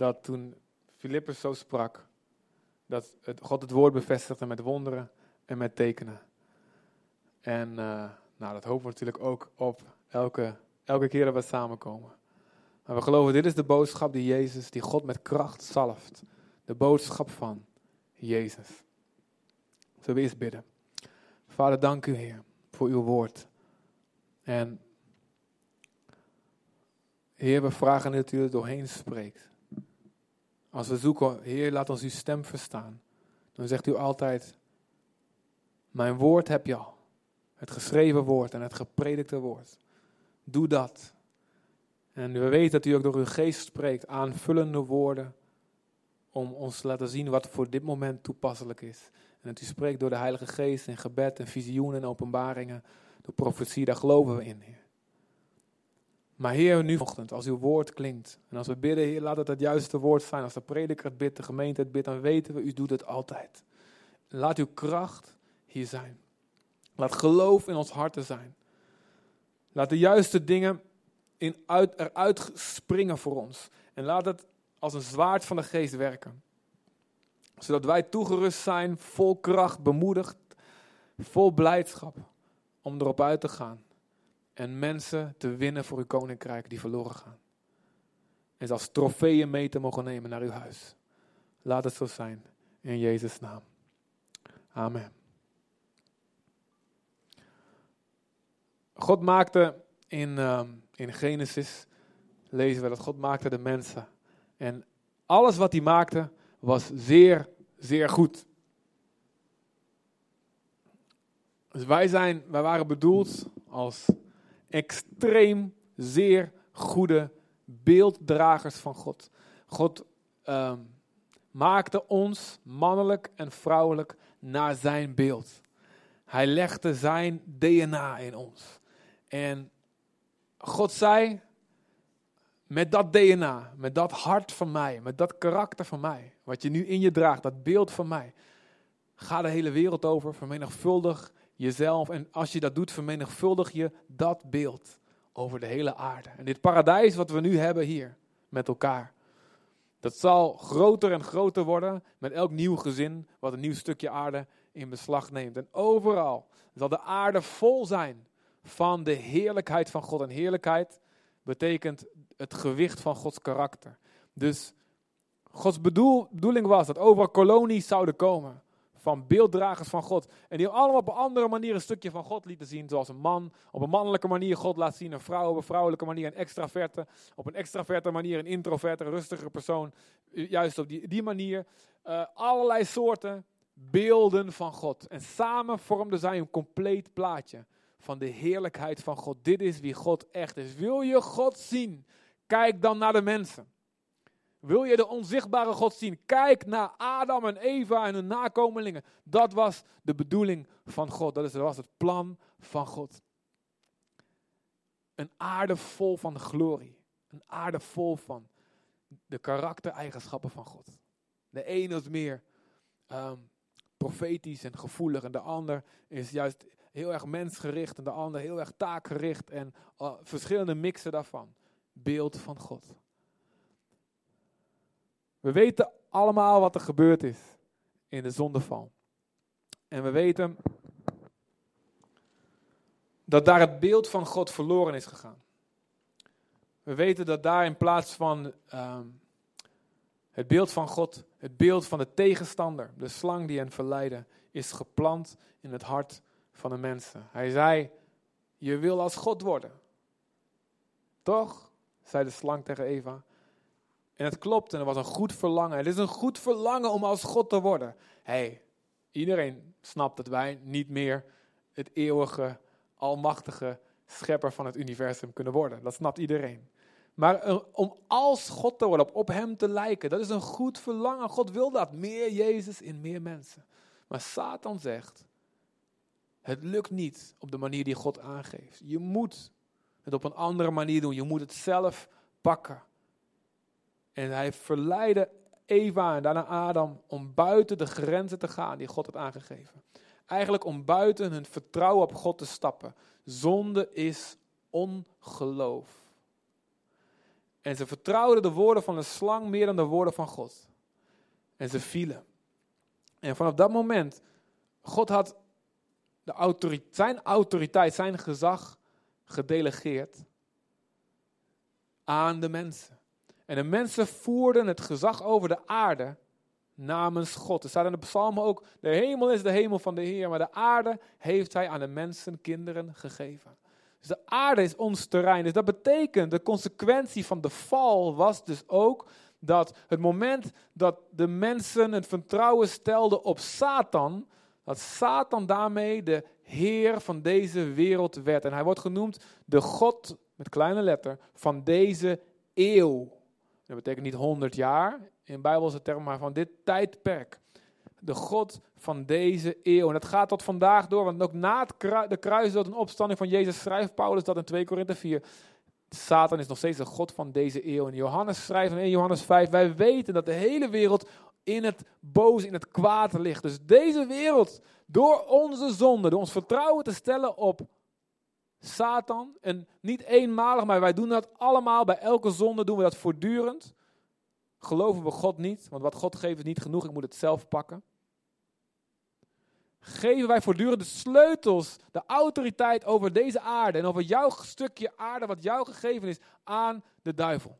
dat toen Filippus zo sprak, dat het, God het woord bevestigde met wonderen en met tekenen. En uh, nou, dat hopen we natuurlijk ook op elke, elke keer dat we samenkomen. Maar we geloven, dit is de boodschap die Jezus, die God met kracht zalft. De boodschap van Jezus. Zullen we eerst bidden. Vader, dank u Heer voor uw woord. En Heer, we vragen dat u er doorheen spreekt. Als we zoeken, Heer, laat ons uw stem verstaan. Dan zegt u altijd, mijn woord heb je al. Het geschreven woord en het gepredikte woord. Doe dat. En we weten dat u ook door uw geest spreekt, aanvullende woorden, om ons te laten zien wat voor dit moment toepasselijk is. En dat u spreekt door de Heilige Geest in gebed en visioenen en openbaringen, door profetie, daar geloven we in, Heer. Maar Heer, nu vanochtend, als uw woord klinkt, en als we bidden, laat het het juiste woord zijn. Als de prediker het bidt, de gemeente het bidt, dan weten we, u doet het altijd. Laat uw kracht hier zijn. Laat geloof in ons harten zijn. Laat de juiste dingen in uit, eruit springen voor ons. En laat het als een zwaard van de geest werken. Zodat wij toegerust zijn, vol kracht, bemoedigd, vol blijdschap om erop uit te gaan. En mensen te winnen voor uw koninkrijk die verloren gaan. En ze als trofeeën mee te mogen nemen naar uw huis. Laat het zo zijn. In Jezus' naam. Amen. God maakte in, uh, in Genesis, lezen we dat God maakte de mensen. En alles wat hij maakte was zeer, zeer goed. Dus wij, zijn, wij waren bedoeld als extreem zeer goede beelddragers van God. God uh, maakte ons mannelijk en vrouwelijk naar zijn beeld. Hij legde zijn DNA in ons. En God zei, met dat DNA, met dat hart van mij, met dat karakter van mij, wat je nu in je draagt, dat beeld van mij, ga de hele wereld over, vermenigvuldig jezelf. En als je dat doet, vermenigvuldig je dat beeld over de hele aarde. En dit paradijs wat we nu hebben hier met elkaar, dat zal groter en groter worden met elk nieuw gezin wat een nieuw stukje aarde in beslag neemt. En overal zal de aarde vol zijn van de heerlijkheid van God. En heerlijkheid betekent het gewicht van Gods karakter. Dus Gods bedoel, bedoeling was dat overal kolonies zouden komen van beelddragers van God. En die allemaal op een andere manier een stukje van God lieten zien. Zoals een man op een mannelijke manier God laat zien. Een vrouw op een vrouwelijke manier. Een extraverte. Op een extraverte manier een introverte, een rustige persoon. Juist op die, die manier. Uh, allerlei soorten beelden van God. En samen vormden zij een compleet plaatje van de heerlijkheid van God. Dit is wie God echt is. Wil je God zien? Kijk dan naar de mensen. Wil je de onzichtbare God zien? Kijk naar Adam en Eva en hun nakomelingen. Dat was de bedoeling van God. Dat was het plan van God. Een aarde vol van glorie. Een aarde vol van de karaktereigenschappen van God. De ene is meer um, profetisch en gevoelig en de ander is juist heel erg mensgericht en de ander heel erg taakgericht en uh, verschillende mixen daarvan. Beeld van God. We weten allemaal wat er gebeurd is in de zondeval. En we weten dat daar het beeld van God verloren is gegaan. We weten dat daar in plaats van uh, het beeld van God, het beeld van de tegenstander, de slang die hen verleidde, is geplant in het hart van de mensen. Hij zei, je wil als God worden. Toch? zei de slang tegen Eva. En het klopt en er was een goed verlangen. Het is een goed verlangen om als God te worden. hey, iedereen snapt dat wij niet meer het eeuwige, almachtige schepper van het universum kunnen worden. Dat snapt iedereen. Maar om als God te worden, op hem te lijken, dat is een goed verlangen. God wil dat. Meer Jezus in meer mensen. Maar Satan zegt, het lukt niet op de manier die God aangeeft. Je moet het op een andere manier doen. Je moet het zelf pakken. En hij verleidde Eva en daarna Adam om buiten de grenzen te gaan die God had aangegeven. Eigenlijk om buiten hun vertrouwen op God te stappen. Zonde is ongeloof. En ze vertrouwden de woorden van de slang meer dan de woorden van God. En ze vielen. En vanaf dat moment, God had de autoriteit, zijn autoriteit, zijn gezag gedelegeerd aan de mensen. En de mensen voerden het gezag over de aarde namens God. Er staat in de psalmen ook, de hemel is de hemel van de Heer, maar de aarde heeft hij aan de mensen, kinderen gegeven. Dus de aarde is ons terrein. Dus dat betekent, de consequentie van de val was dus ook dat het moment dat de mensen het vertrouwen stelden op Satan, dat Satan daarmee de heer van deze wereld werd. En hij wordt genoemd de God, met kleine letter, van deze eeuw. Dat betekent niet 100 jaar in Bijbelse termen, maar van dit tijdperk. De God van deze eeuw. En dat gaat tot vandaag door, want ook na de kruisdood en opstanding van Jezus schrijft Paulus dat in 2 Korinthe 4. Satan is nog steeds de God van deze eeuw. En Johannes schrijft in Johannes 5, wij weten dat de hele wereld in het boze, in het kwaad ligt. Dus deze wereld, door onze zonde, door ons vertrouwen te stellen op Satan, en niet eenmalig, maar wij doen dat allemaal, bij elke zonde doen we dat voortdurend. Geloven we God niet, want wat God geeft is niet genoeg, ik moet het zelf pakken. Geven wij voortdurend de sleutels, de autoriteit over deze aarde en over jouw stukje aarde, wat jou gegeven is, aan de duivel.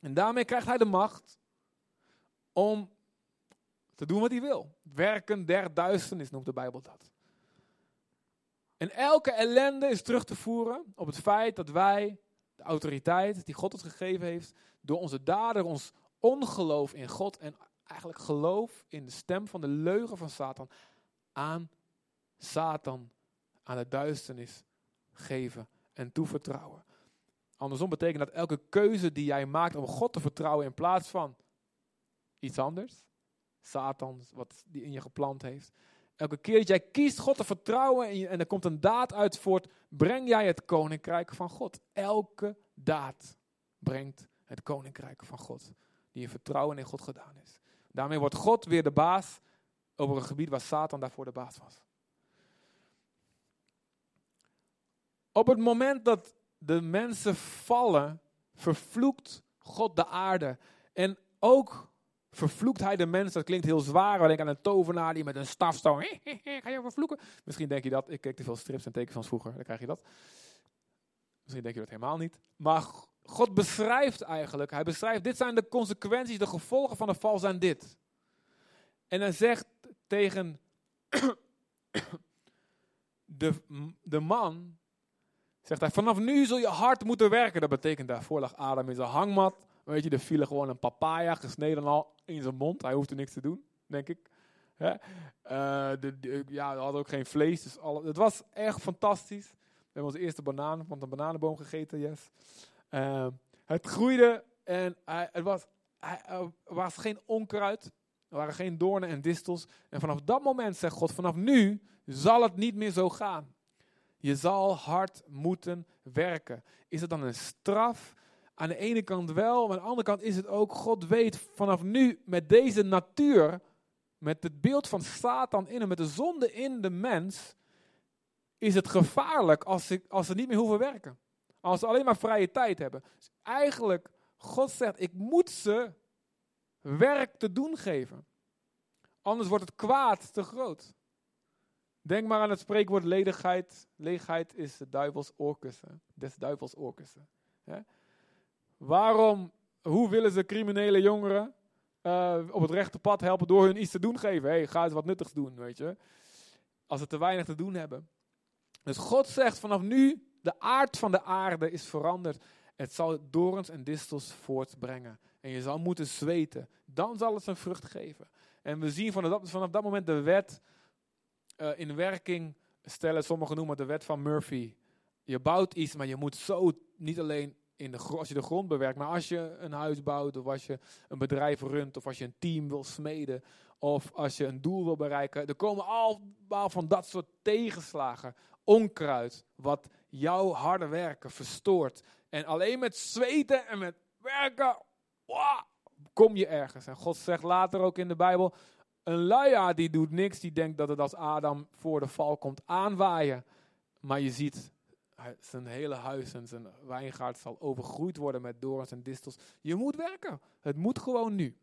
En daarmee krijgt hij de macht om te doen wat hij wil. Werken der duisternis noemt de Bijbel dat. En elke ellende is terug te voeren op het feit dat wij de autoriteit die God ons gegeven heeft, door onze daden, ons ongeloof in God en eigenlijk geloof in de stem van de leugen van Satan, aan Satan, aan de duisternis geven en toevertrouwen. Andersom betekent dat elke keuze die jij maakt om God te vertrouwen in plaats van iets anders, Satan, wat die in je geplant heeft. Elke keer dat jij kiest God te vertrouwen en, je, er komt een daad uit voort, breng jij het koninkrijk van God. Elke daad brengt het koninkrijk van God, die in vertrouwen in God gedaan is. Daarmee wordt God weer de baas over een gebied waar Satan daarvoor de baas was. Op het moment dat de mensen vallen, vervloekt God de aarde. En ook vervloekt hij de mensen. Dat klinkt heel zwaar. Denk aan een tovenaar die met een staf zo. Ga je vervloeken? Misschien denk je dat. Ik keek te veel strips en tekens van vroeger. Dan krijg je dat. Misschien denk je dat helemaal niet. Maar God beschrijft eigenlijk. Hij beschrijft. Dit zijn de consequenties, de gevolgen van de val zijn dit. En hij zegt tegen de, de man. Zegt hij, vanaf nu zul je hard moeten werken. Dat betekent, daarvoor lag Adam in zijn hangmat. Weet je, er viel gewoon een papaya gesneden al in zijn mond. Hij hoefde niks te doen, denk ik. Uh, de, ja, had ook geen vlees. Dus alle, het was echt fantastisch. We hebben onze eerste banaan van een bananenboom gegeten, yes. Uh, het groeide en hij, het was, hij, er was geen onkruid. Er waren geen doornen en distels. En vanaf dat moment zegt God, vanaf nu zal het niet meer zo gaan. Je zal hard moeten werken. Is het dan een straf? Aan de ene kant wel, maar aan de andere kant is het ook, God weet vanaf nu met deze natuur, met het beeld van Satan in en met de zonde in de mens, is het gevaarlijk als ze, als ze niet meer hoeven werken. Als ze alleen maar vrije tijd hebben. Dus eigenlijk, God zegt, ik moet ze werk te doen geven. Anders wordt het kwaad te groot. Denk maar aan het spreekwoord ledigheid. Leegheid is de duivels oorkussen. Des duivels oorkussen. Waarom, hoe willen ze criminele jongeren uh, op het rechte pad helpen door hun iets te doen geven? hey, ga eens wat nuttigs doen, weet je. Als ze te weinig te doen hebben. Dus God zegt vanaf nu, de aard van de aarde is veranderd. Het zal dorens en distels voortbrengen. En je zal moeten zweten. Dan zal het zijn vrucht geven. En we zien vanaf dat, vanaf dat moment de wet uh, in werking stellen. Sommigen noemen het de wet van Murphy. Je bouwt iets, maar je moet zo niet alleen in de, als je de grond bewerkt, maar als je een huis bouwt, of als je een bedrijf runt, of als je een team wil smeden, of als je een doel wil bereiken. Er komen allemaal van dat soort tegenslagen, onkruid, wat jouw harde werken verstoort. En alleen met zweten en met werken, kom je ergens. En God zegt later ook in de Bijbel, een luiaard die doet niks, die denkt dat het als Adam voor de val komt aanwaaien. Maar je ziet zijn hele huis en zijn wijngaard zal overgroeid worden met dorens en distels. Je moet werken. Het moet gewoon nu.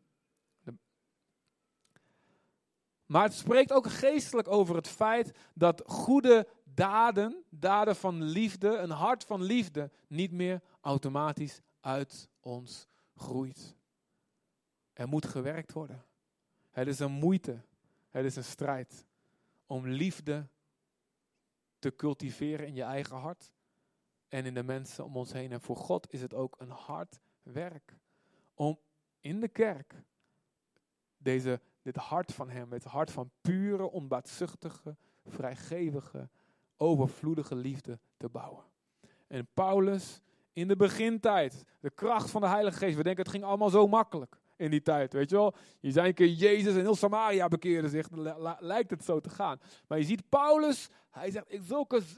Maar het spreekt ook geestelijk over het feit dat goede daden, daden van liefde, een hart van liefde, niet meer automatisch uit ons groeit. Er moet gewerkt worden. Het is een moeite, het is een strijd om liefde te cultiveren in je eigen hart en in de mensen om ons heen. En voor God is het ook een hard werk om in de kerk deze, dit hart van Hem, het hart van pure, onbaatzuchtige, vrijgevige, overvloedige liefde te bouwen. En Paulus in de begintijd, de kracht van de Heilige Geest, we denken het ging allemaal zo makkelijk in die tijd, weet je wel. Je zei een keer Jezus en heel Samaria bekeerde zich, lijkt het zo te gaan. Maar je ziet Paulus, hij zegt, ik,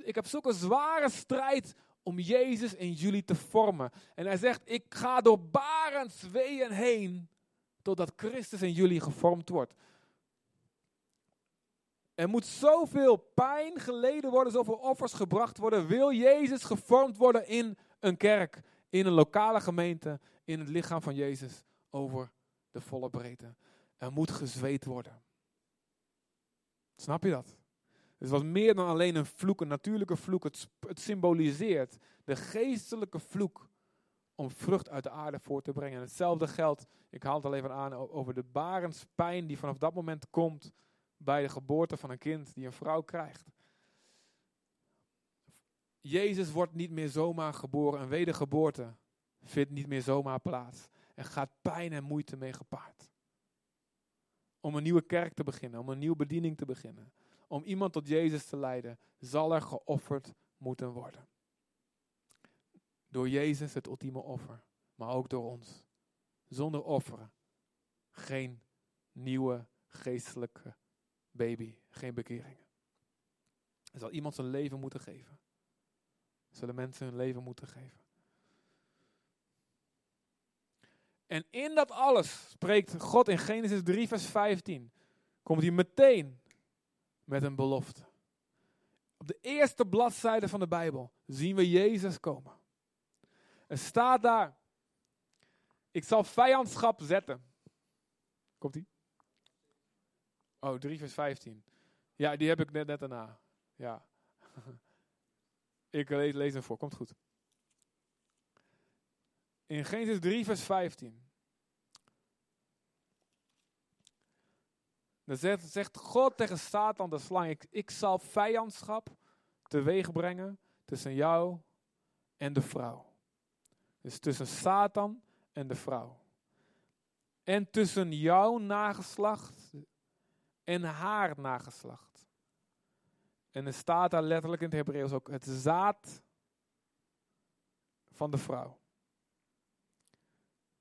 ik heb zulke zware strijd om Jezus in jullie te vormen. En hij zegt, ik ga door barens weeën heen, totdat Christus in jullie gevormd wordt. Er moet zoveel pijn geleden worden, zoveel offers gebracht worden. Wil Jezus gevormd worden in een kerk, in een lokale gemeente, in het lichaam van Jezus over de volle breedte. Er moet gezweet worden. Snap je dat? Het wat meer dan alleen een vloek, een natuurlijke vloek. Het, het symboliseert de geestelijke vloek om vrucht uit de aarde voor te brengen. En hetzelfde geldt, ik haal het al even aan, over de barenspijn die vanaf dat moment komt bij de geboorte van een kind die een vrouw krijgt. Jezus wordt niet meer zomaar geboren. Een wedergeboorte vindt niet meer zomaar plaats. Er gaat pijn en moeite mee gepaard. Om een nieuwe kerk te beginnen, om een nieuwe bediening te beginnen. Om iemand tot Jezus te leiden, zal er geofferd moeten worden. Door Jezus het ultieme offer, maar ook door ons. Zonder offeren geen nieuwe geestelijke baby, geen bekeringen. Er zal iemand zijn leven moeten geven. Zullen mensen hun leven moeten geven. En in dat alles spreekt God in Genesis 3, vers 15. Komt hij meteen met een belofte. Op de eerste bladzijde van de Bijbel zien we Jezus komen. Er staat daar: Ik zal vijandschap zetten. Komt ie? Oh, 3 vers 15. Ja, die heb ik net, net daarna. Ja. ik lees, lees hem voor, komt goed. In Genesis 3 vers 15. Dan zegt, zegt God tegen Satan de slang, ik, zal vijandschap teweeg brengen tussen jou en de vrouw. Dus tussen Satan en de vrouw. En tussen jouw nageslacht en haar nageslacht. En er staat daar letterlijk in het Hebreeuws ook het zaad van de vrouw.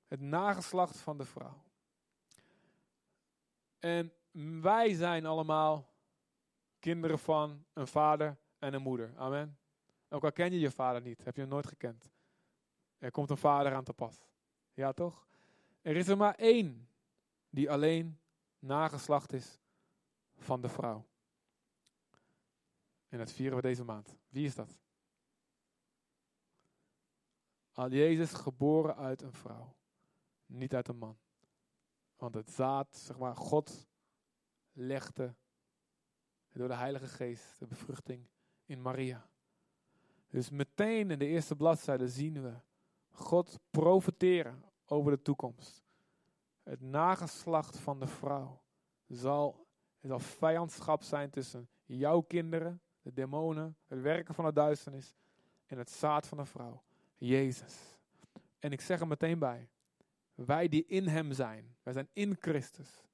Het nageslacht van de vrouw. En wij zijn allemaal kinderen van een vader en een moeder. Amen. Ook al ken je je vader niet, heb je hem nooit gekend. Er komt een vader aan te pas. Ja, toch? Er is er maar één die alleen nageslacht is van de vrouw. En dat vieren we deze maand. Wie is dat? Al Jezus geboren uit een vrouw, niet uit een man. Want het zaad, zeg maar, God legde door de Heilige Geest de bevruchting in Maria. Dus meteen in de eerste bladzijde zien we God profeteren over de toekomst. Het nageslacht van de vrouw zal, zal vijandschap zijn tussen jouw kinderen, de demonen, het werken van de duisternis en het zaad van de vrouw, Jezus. En ik zeg er meteen bij, wij die in Hem zijn, wij zijn in Christus.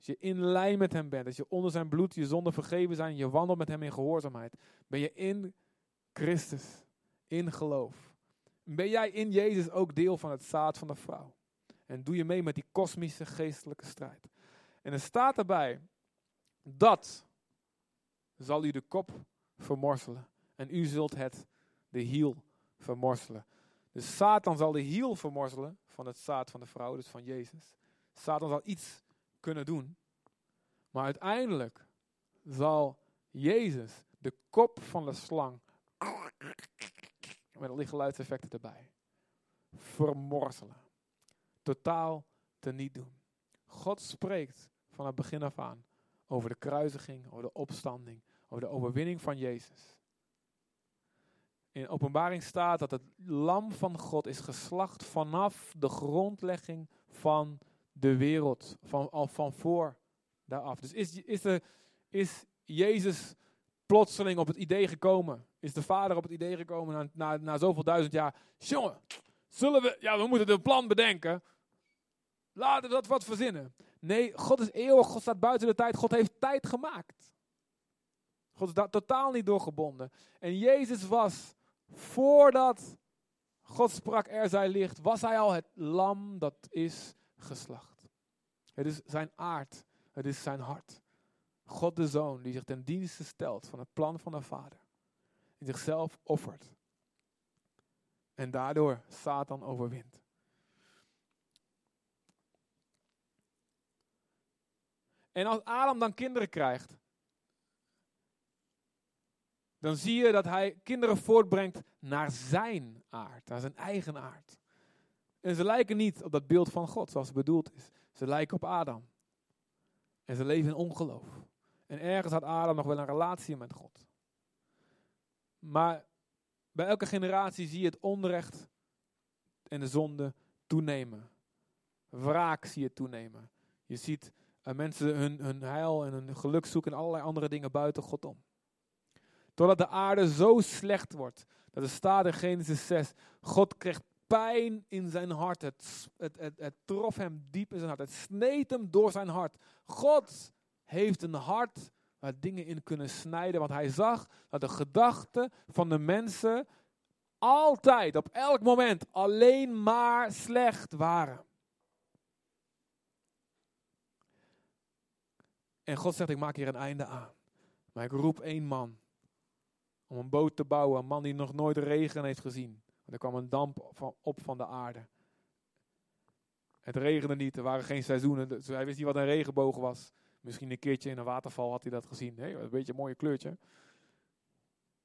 Als je in lijn met Hem bent, als je onder Zijn bloed je zonden vergeven zijn, je wandelt met Hem in gehoorzaamheid, ben je in Christus, in geloof. Ben jij in Jezus ook deel van het zaad van de vrouw? En doe je mee met die kosmische geestelijke strijd? En er staat erbij, dat zal u de kop vermorselen. En u zult het, de hiel, vermorselen. Dus Satan zal de hiel vermorselen van het zaad van de vrouw, dus van Jezus. Satan zal iets kunnen doen. Maar uiteindelijk zal Jezus de kop van de slang Met al die geluidseffecten erbij. Vermorzelen. Totaal te niet doen. God spreekt van het begin af aan over de kruisiging, over de opstanding, over de overwinning van Jezus. In openbaring staat dat het lam van God is geslacht vanaf de grondlegging van de wereld, van, al van voor daaraf. Dus is, is, de, is Jezus plotseling op het idee gekomen? Is de vader op het idee gekomen na, na, na zoveel duizend jaar? Jongen, zullen we, ja we moeten een plan bedenken. Laten we dat wat verzinnen. Nee, God is eeuwig, God staat buiten de tijd, God heeft tijd gemaakt. God is daar totaal niet doorgebonden. En Jezus was, voordat God sprak, er zij licht, was hij al het lam dat is geslacht. Het is zijn aard, het is zijn hart. God de Zoon die zich ten dienste stelt van het plan van de Vader. Die zichzelf offert. En daardoor Satan overwint. En als Adam dan kinderen krijgt, dan zie je dat hij kinderen voortbrengt naar zijn aard, naar zijn eigen aard. En ze lijken niet op dat beeld van God zoals het bedoeld is. Ze lijken op Adam. En ze leven in ongeloof. En ergens had Adam nog wel een relatie met God. Maar bij elke generatie zie je het onrecht en de zonde toenemen. Wraak zie je toenemen. Je ziet uh, mensen hun, hun heil en hun geluk zoeken en allerlei andere dingen buiten God om. Totdat de aarde zo slecht wordt. Dat er staat in Genesis 6. God kreeg pijn in zijn hart. Het, het, het, trof hem diep in zijn hart. Het sneed hem door zijn hart. God heeft een hart waar dingen in kunnen snijden. Want hij zag dat de gedachten van de mensen altijd, op elk moment, alleen maar slecht waren. En God zegt, ik maak hier een einde aan. Maar ik roep één man om een boot te bouwen. Een man die nog nooit regen heeft gezien. Er kwam een damp op van de aarde. Het regende niet, er waren geen seizoenen. Dus hij wist niet wat een regenboog was. Misschien een keertje in een waterval had hij dat gezien. Een beetje een mooie kleurtje.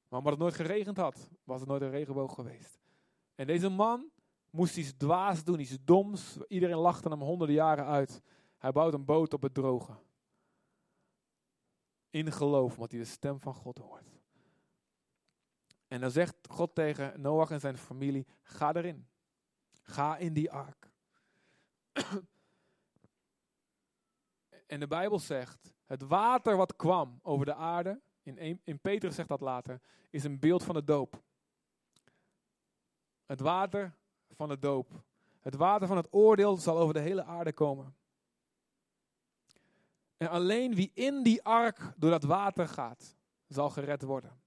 Maar omdat het nooit geregend had, was het nooit een regenboog geweest. En deze man moest iets dwaas doen, iets doms. Iedereen lachte hem honderden jaren uit. Hij bouwt een boot op het droge. In geloof, omdat hij de stem van God hoort. En dan zegt God tegen Noach en zijn familie: Ga erin. Ga in die ark. en de Bijbel zegt: Het water wat kwam over de aarde, in, in Petrus zegt dat later, is een beeld van de doop. Het water van de doop. Het water van het oordeel zal over de hele aarde komen. En alleen wie in die ark door dat water gaat, zal gered worden.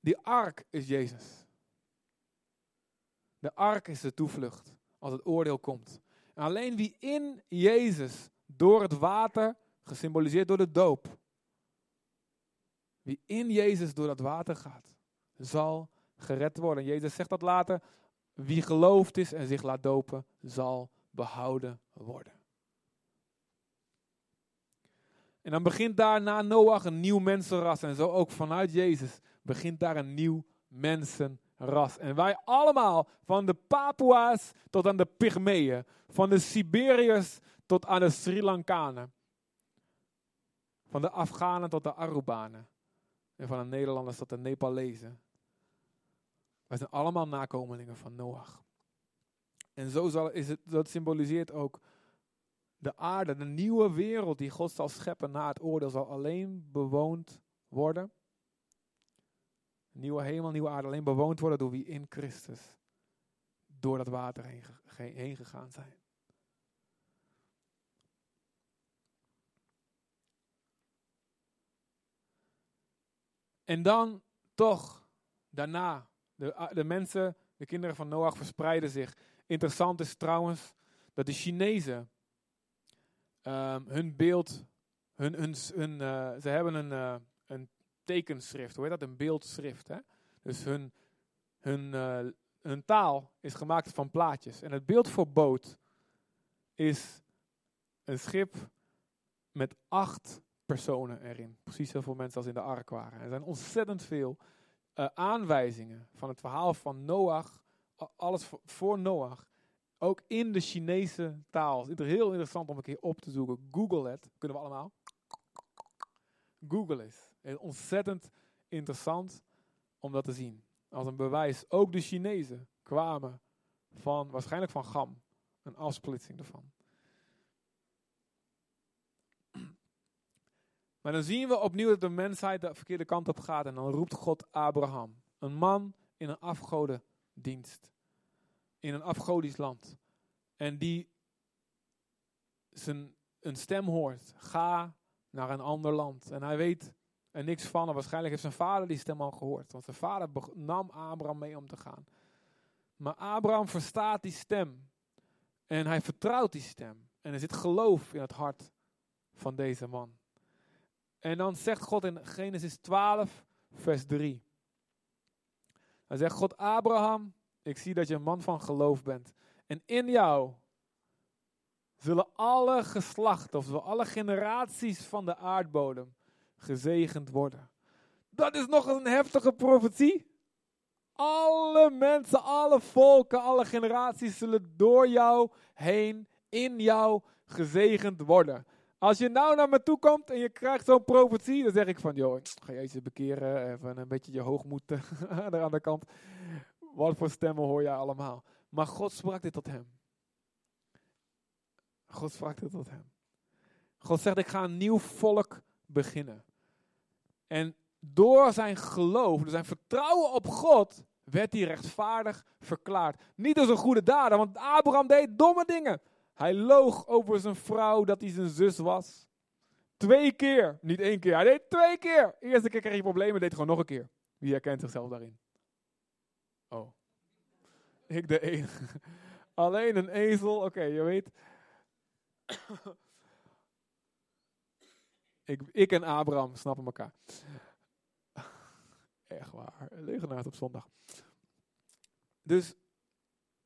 Die ark is Jezus. De ark is de toevlucht als het oordeel komt. En alleen wie in Jezus door het water, gesymboliseerd door de doop, wie in Jezus door dat water gaat, zal gered worden. Jezus zegt dat later, wie geloofd is en zich laat dopen, zal behouden worden. En dan begint daar na Noach een nieuw mensenras. En zo ook vanuit Jezus begint daar een nieuw mensenras. En wij allemaal, van de Papua's tot aan de Pygmeeën, van de Siberiërs tot aan de Sri Lankanen, van de Afghanen tot de Arubanen, en van de Nederlanders tot de Nepalezen. Wij zijn allemaal nakomelingen van Noach. En zo zal, is het, dat symboliseert ook de aarde, de nieuwe wereld die God zal scheppen na het oordeel, zal alleen bewoond worden. Nieuwe hemel, nieuwe aarde, alleen bewoond worden door wie in Christus door dat water heen, heen gegaan zijn. En dan toch, daarna, de, de mensen, de kinderen van Noach verspreiden zich. Interessant is trouwens dat de Chinezen um, hun beeld, hun, hun, uh, ze hebben een, een tekenschrift, hoe heet dat? Een beeldschrift. Hè? Dus hun, hun, uh, hun taal is gemaakt van plaatjes. En het beeld voor boot is een schip met acht personen erin. Precies zoveel mensen als in de ark waren. Er zijn ontzettend veel eh, aanwijzingen van het verhaal van Noach, alles voor Noach, ook in de Chinese taal. Het is heel interessant om een keer op te zoeken. Google het, kunnen we allemaal. Google is. Is ontzettend interessant om dat te zien. Als een bewijs. Ook de Chinezen kwamen van, waarschijnlijk van Gam, een afsplitsing ervan. Maar dan zien we opnieuw dat de mensheid de verkeerde kant op gaat. En dan roept God Abraham. Een man in een afgodendienst. In een afgodisch land. En die zijn, een stem hoort. Ga naar een ander land. En hij weet er niks van. En waarschijnlijk heeft zijn vader die stem al gehoord. Want zijn vader nam Abraham mee om te gaan. Maar Abraham verstaat die stem. En hij vertrouwt die stem. En er zit geloof in het hart van deze man. En dan zegt God in Genesis 12, vers 3. Dan zegt God, Abraham, ik zie dat je een man van geloof bent. En in jou zullen alle geslachten, of alle generaties van de aardbodem gezegend worden. Dat is nog een heftige profetie. Alle mensen, alle volken, alle generaties zullen door jou heen, in jou gezegend worden. Als je nou naar me toe komt en je krijgt zo'n profetie, dan zeg ik van, joh, ga je eens bekeren, even een beetje je hoogmoed aan de kant. Wat voor stemmen hoor jij allemaal? Maar God sprak dit tot hem. God sprak dit tot hem. God zegt, ik ga een nieuw volk beginnen. En door zijn geloof, door zijn vertrouwen op God, werd hij rechtvaardig verklaard. Niet door zijn goede daden, want Abraham deed domme dingen. Hij loog over zijn vrouw dat hij zijn zus was. Twee keer, niet één keer. Hij deed twee keer. eerste keer kreeg hij problemen, deed gewoon nog een keer. Wie herkent zichzelf daarin? Oh. Ik de enige. Alleen een ezel, oké, je weet. Ik, ik en Abraham snappen elkaar. Echt waar. Leugenaars op zondag. Dus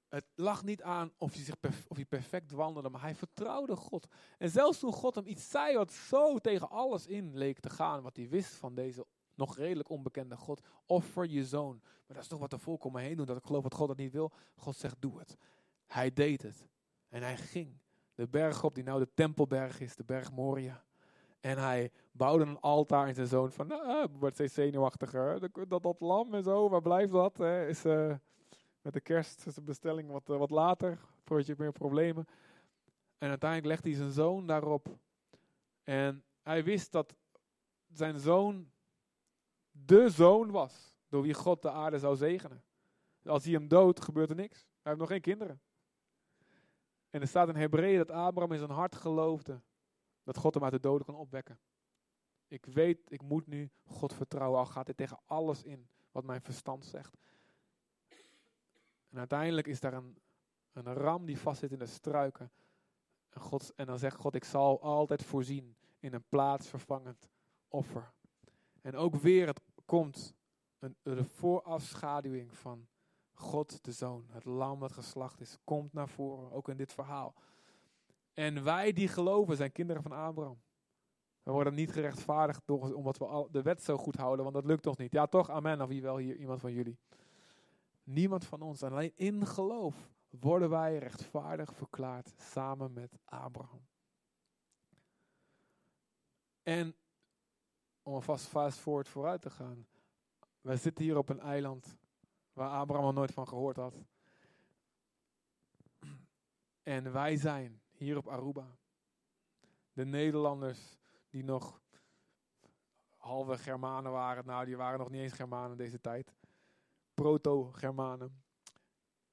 het lag niet aan of hij, zich of perfect wandelde, maar hij vertrouwde God. En zelfs toen God hem iets zei wat zo tegen alles in leek te gaan, wat hij wist van deze nog redelijk onbekende God, offer je zoon. Maar dat is toch wat de volk om me heen doen, dat ik geloof dat God dat niet wil. God zegt, doe het. Hij deed het. En hij ging de berg op die nou de tempelberg is, de berg Moria. En hij bouwde een altaar in zijn zoon van, ah, wordt steeds zenuwachtiger. Dat, dat, lam en zo, waar blijft dat? Hè? Is, uh, met de kerst is de bestelling wat, uh, wat later, voordat je meer problemen. En uiteindelijk legde hij zijn zoon daarop. En hij wist dat zijn zoon de zoon was, door wie God de aarde zou zegenen. Als hij hem dood, gebeurt er niks. Hij heeft nog geen kinderen. En er staat in Hebreeën dat Abraham in zijn hart geloofde dat God hem uit de doden kon opwekken. Ik weet, ik moet nu God vertrouwen, al gaat hij tegen alles in wat mijn verstand zegt. En uiteindelijk is daar een, een ram die vastzit in de struiken. En, God, en dan zegt God, ik zal altijd voorzien in een plaatsvervangend offer. En ook weer, het komt een, de voorafschaduwing van God de Zoon, het lam dat geslacht is, komt naar voren, ook in dit verhaal. En wij die geloven zijn kinderen van Abraham. We worden niet gerechtvaardigd door, omdat we al de wet zo goed houden, want dat lukt toch niet. Ja, toch? Amen. Of wie wel hier, iemand van jullie. Niemand van ons. Alleen in geloof worden wij rechtvaardig verklaard samen met Abraham. En om vast fast forward vooruit te gaan. Wij zitten hier op een eiland waar Abraham al nooit van gehoord had. En wij zijn hier op Aruba. De Nederlanders die nog halve Germanen waren, nou die waren nog niet eens Germanen deze tijd. Proto-Germanen.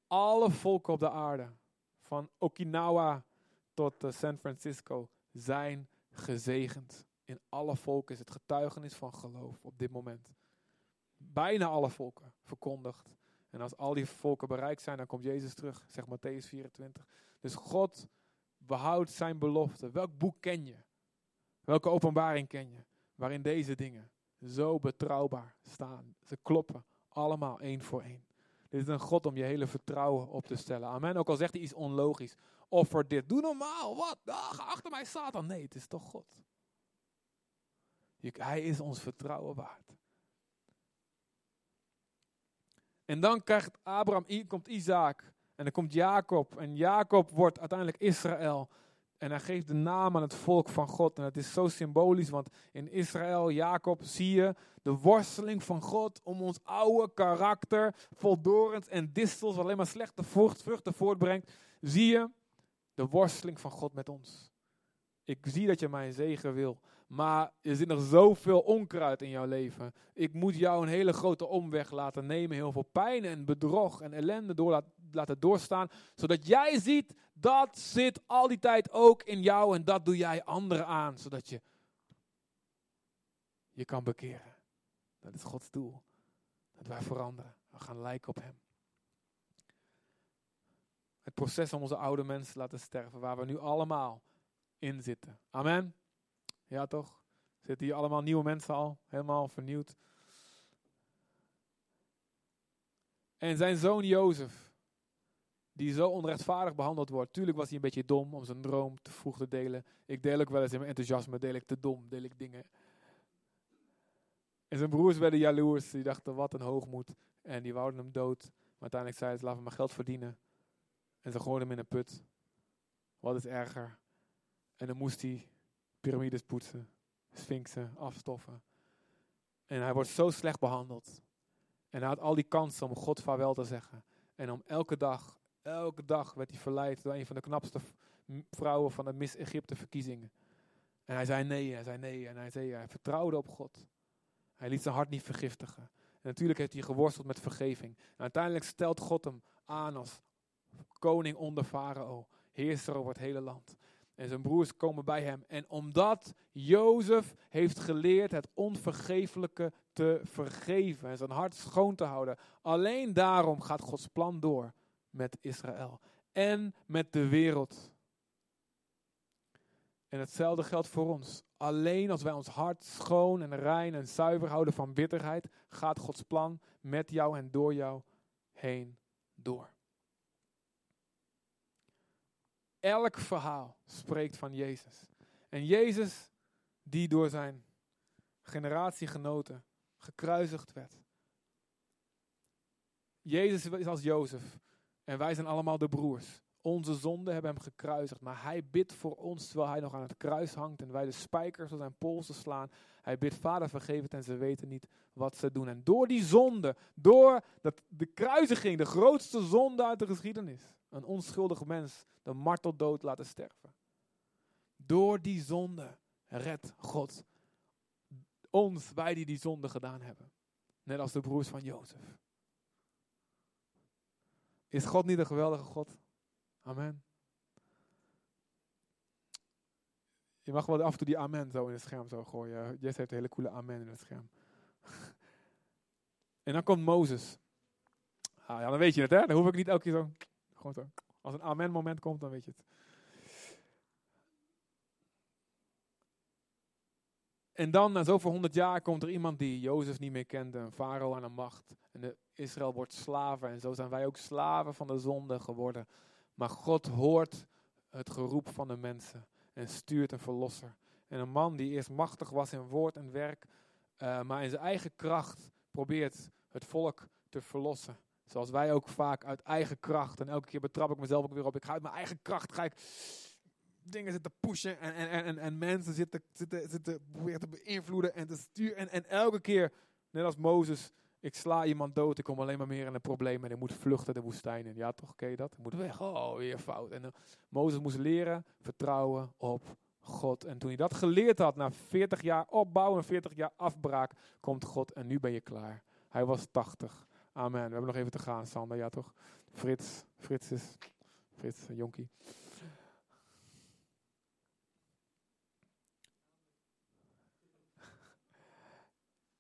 Alle volken op de aarde, van Okinawa tot uh, San Francisco, zijn gezegend. In alle volken is het getuigenis van geloof op dit moment bijna alle volken verkondigd. En als al die volken bereikt zijn, dan komt Jezus terug, zegt Matthäus 24. Dus God behoudt zijn belofte. Welk boek ken je? Welke openbaring ken je? Waarin deze dingen zo betrouwbaar staan. Ze kloppen allemaal één voor één. Dit is een God om je hele vertrouwen op te stellen. Amen. Ook al zegt hij iets onlogisch. Offer dit. Doe normaal. Wat? Ah, achter mij Satan. Nee, het is toch God. Hij is ons vertrouwen waard. En dan krijgt Abraham, komt Isaac. En dan komt Jacob. En Jacob wordt uiteindelijk Israël. En hij geeft de naam aan het volk van God. En het is zo symbolisch, want in Israël, Jacob, zie je de worsteling van God om ons oude karakter, vol en distels, alleen maar slechte vruchten voortbrengt. Zie je de worsteling van God met ons. Ik zie dat je mijn zegen wil, maar er zit nog zoveel onkruid in jouw leven. Ik moet jou een hele grote omweg laten nemen, heel veel pijn en bedrog en ellende door laten doorstaan, zodat jij ziet dat zit al die tijd ook in jou en dat doe jij anderen aan, zodat je je kan bekeren. Dat is Gods doel. Dat wij veranderen. We gaan lijken op Hem. Het proces om onze oude mensen te laten sterven, waar we nu allemaal in zitten. Amen. Ja, toch? Zitten hier allemaal nieuwe mensen al, helemaal vernieuwd. En zijn zoon Jozef, die zo onrechtvaardig behandeld wordt. Tuurlijk was hij een beetje dom om zijn droom te vroeg te delen. Ik deel ook wel eens in mijn enthousiasme, deel ik te dom, deel ik dingen. En zijn broers werden jaloers, die dachten wat een hoogmoed. En die wouden hem dood. Maar uiteindelijk zeiden ze, laten we maar geld verdienen. En ze gooiden hem in een put. Wat is erger? En dan moest hij piramides poetsen, sphinxen, afstoffen. En hij wordt zo slecht behandeld. En hij had al die kansen om God vaarwel te zeggen. En om elke dag, elke dag werd hij verleid door een van de knapste vrouwen van de Miss Egypte verkiezingen. En hij zei nee, hij zei nee, en hij zei hij vertrouwde op God. Hij liet zijn hart niet vergiftigen. En natuurlijk heeft hij geworsteld met vergeving. Uiteindelijk stelt God hem aan als koning onder Farao, heerser over het hele land. En zijn broers komen bij hem. En omdat Jozef heeft geleerd het onvergeeflijke te vergeven en zijn hart schoon te houden, alleen daarom gaat Gods plan door met Israël en met de wereld. En hetzelfde geldt voor ons. Alleen als wij ons hart schoon en rein en zuiver houden van bitterheid, gaat Gods plan met jou en door jou heen door. Elk verhaal spreekt van Jezus. En Jezus, die door zijn generatiegenoten gekruisigd werd. Jezus is als Jozef. En wij zijn allemaal de broers. Onze zonden hebben hem gekruisigd. Maar hij bidt voor ons terwijl hij nog aan het kruis hangt. En wij de spijkers op zijn polsen slaan. Hij bidt, Vader vergeef het en ze weten niet wat ze doen. En door die zonde, door dat, de kruisiging, de grootste zonde uit de geschiedenis. Een onschuldig mens de marteldood laten sterven. Door die zonde redt God ons, wij die die zonde gedaan hebben. Net als de broers van Jozef. Is God niet een geweldige God? Amen. Je mag wel af en toe die amen zo in het scherm zo gooien. Jess heeft een hele coole amen in het scherm. en dan komt Mozes. Ah, ja, dan weet je het, hè? Dan hoef ik niet elke keer zo. Gewoon zo. Als een amen moment komt, dan weet je het. En dan, na zoveel honderd jaar, komt er iemand die Jozef niet meer kende, een farao aan de macht. En de Israël wordt slaven. En zo zijn wij ook slaven van de zonde geworden. Maar God hoort het geroep van de mensen en stuurt een verlosser. En een man die eerst machtig was in woord en werk, uh, maar in zijn eigen kracht probeert het volk te verlossen. Zoals wij ook vaak uit eigen kracht. En elke keer betrap ik mezelf ook weer op. Ik ga uit mijn eigen kracht ga ik dingen zitten pushen. En, en, en, en mensen zitten, zitten, zitten proberen te beïnvloeden en te sturen. En, en elke keer, net als Mozes, ik sla iemand dood. Ik kom alleen maar meer in een probleem. En ik moet vluchten de woestijn in. Ja, toch? Ken je dat? Ik moet weg. Oh, weer fout. En uh, Mozes moest leren vertrouwen op God. En toen hij dat geleerd had, na 40 jaar opbouw en 40 jaar afbraak, komt God en nu ben je klaar. Hij was 80. Amen. We hebben nog even te gaan, Sander. Ja, toch? Frits. Frits is... Frits, jonkie.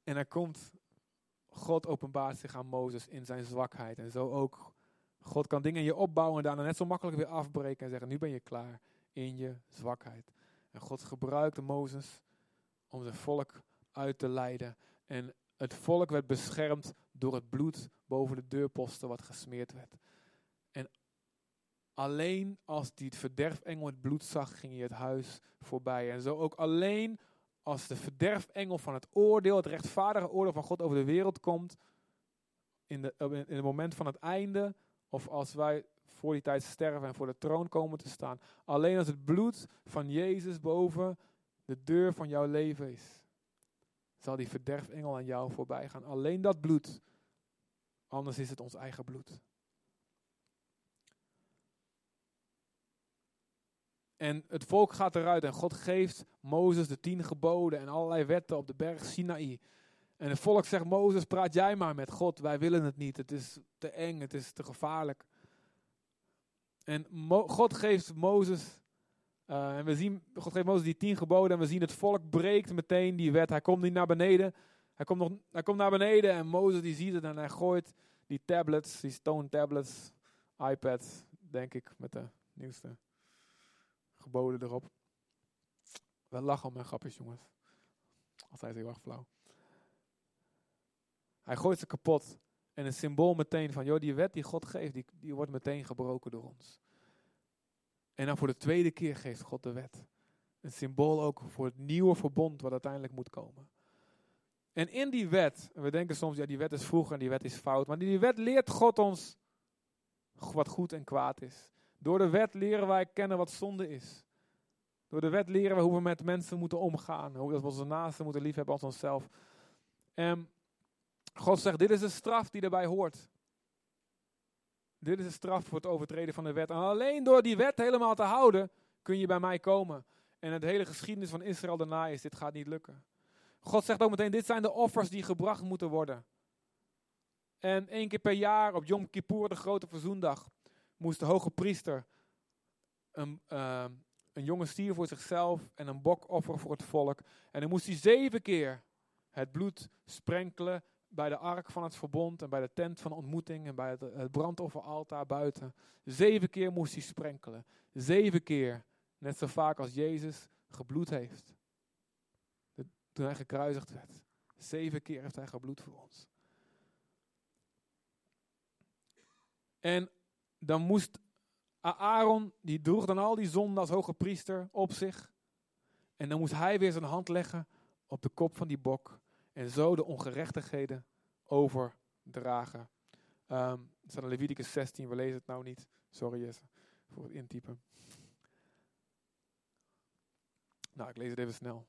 En er komt, God openbaart zich aan Mozes in zijn zwakheid. En zo ook, God kan dingen in je opbouwen en daarna net zo makkelijk weer afbreken en zeggen, nu ben je klaar in je zwakheid. En God gebruikte Mozes om zijn volk uit te leiden. En het volk werd beschermd door het bloed boven de deurposten wat gesmeerd werd. En alleen als die verderfengel het bloed zag, ging hij het huis voorbij. En zo ook alleen als de verderfengel van het oordeel, het rechtvaardige oordeel van God over de wereld komt, in, de, in het moment van het einde, of als wij voor die tijd sterven en voor de troon komen te staan. Alleen als het bloed van Jezus boven de deur van jouw leven is, zal die verderfengel aan jou voorbij gaan. Alleen dat bloed, anders is het ons eigen bloed. En het volk gaat eruit en God geeft Mozes de tien geboden en allerlei wetten op de berg Sinaï. En het volk zegt, Mozes, praat jij maar met God, wij willen het niet, het is te eng, het is te gevaarlijk. En God geeft Mozes, uh, en we zien, God geeft Mozes die tien geboden en we zien het volk breekt meteen die wet. Hij komt niet naar beneden, hij komt, nog, hij komt naar beneden en Mozes die ziet het en hij gooit die tablets, die stone tablets, iPad, denk ik, met de nieuwste geboden erop. We lachen om mijn grapjes, jongens. Altijd heel erg flauw. Hij gooit ze kapot. En een symbool meteen van, joh, die wet die God geeft, die, die wordt meteen gebroken door ons. En dan voor de tweede keer geeft God de wet. Een symbool ook voor het nieuwe verbond wat uiteindelijk moet komen. En in die wet, we denken soms, ja, die wet is vroeg en die wet is fout. Maar die wet leert God ons wat goed en kwaad is. Door de wet leren wij kennen wat zonde is. Door de wet leren we hoe we met mensen moeten omgaan. Hoe we onze naasten moeten liefhebben als onszelf. En God zegt, dit is de straf die erbij hoort. Dit is de straf voor het overtreden van de wet. En alleen door die wet helemaal te houden, kun je bij mij komen. En het hele geschiedenis van Israël daarna is, dit gaat niet lukken. God zegt ook meteen, dit zijn de offers die gebracht moeten worden. En één keer per jaar op Yom Kippur, de grote verzoendag, moest de hoge priester een, uh, een jonge stier voor zichzelf en een bok offeren voor het volk. En dan moest hij zeven keer het bloed sprenkelen bij de ark van het verbond en bij de tent van ontmoeting en bij het, het brandofferaltaar buiten. Zeven keer moest hij sprenkelen. Zeven keer, net zo vaak als Jezus gebloed heeft. toen hij gekruisigd werd. Zeven keer heeft hij gebloed voor ons. En dan moest Aaron, die droeg dan al die zonden als hoge priester op zich. En dan moest hij weer zijn hand leggen op de kop van die bok. En zo de ongerechtigheden overdragen. Um, het staat in Leviticus 16, we lezen het nou niet. Sorry Jesse, voor het intypen. Nou, ik lees het even snel.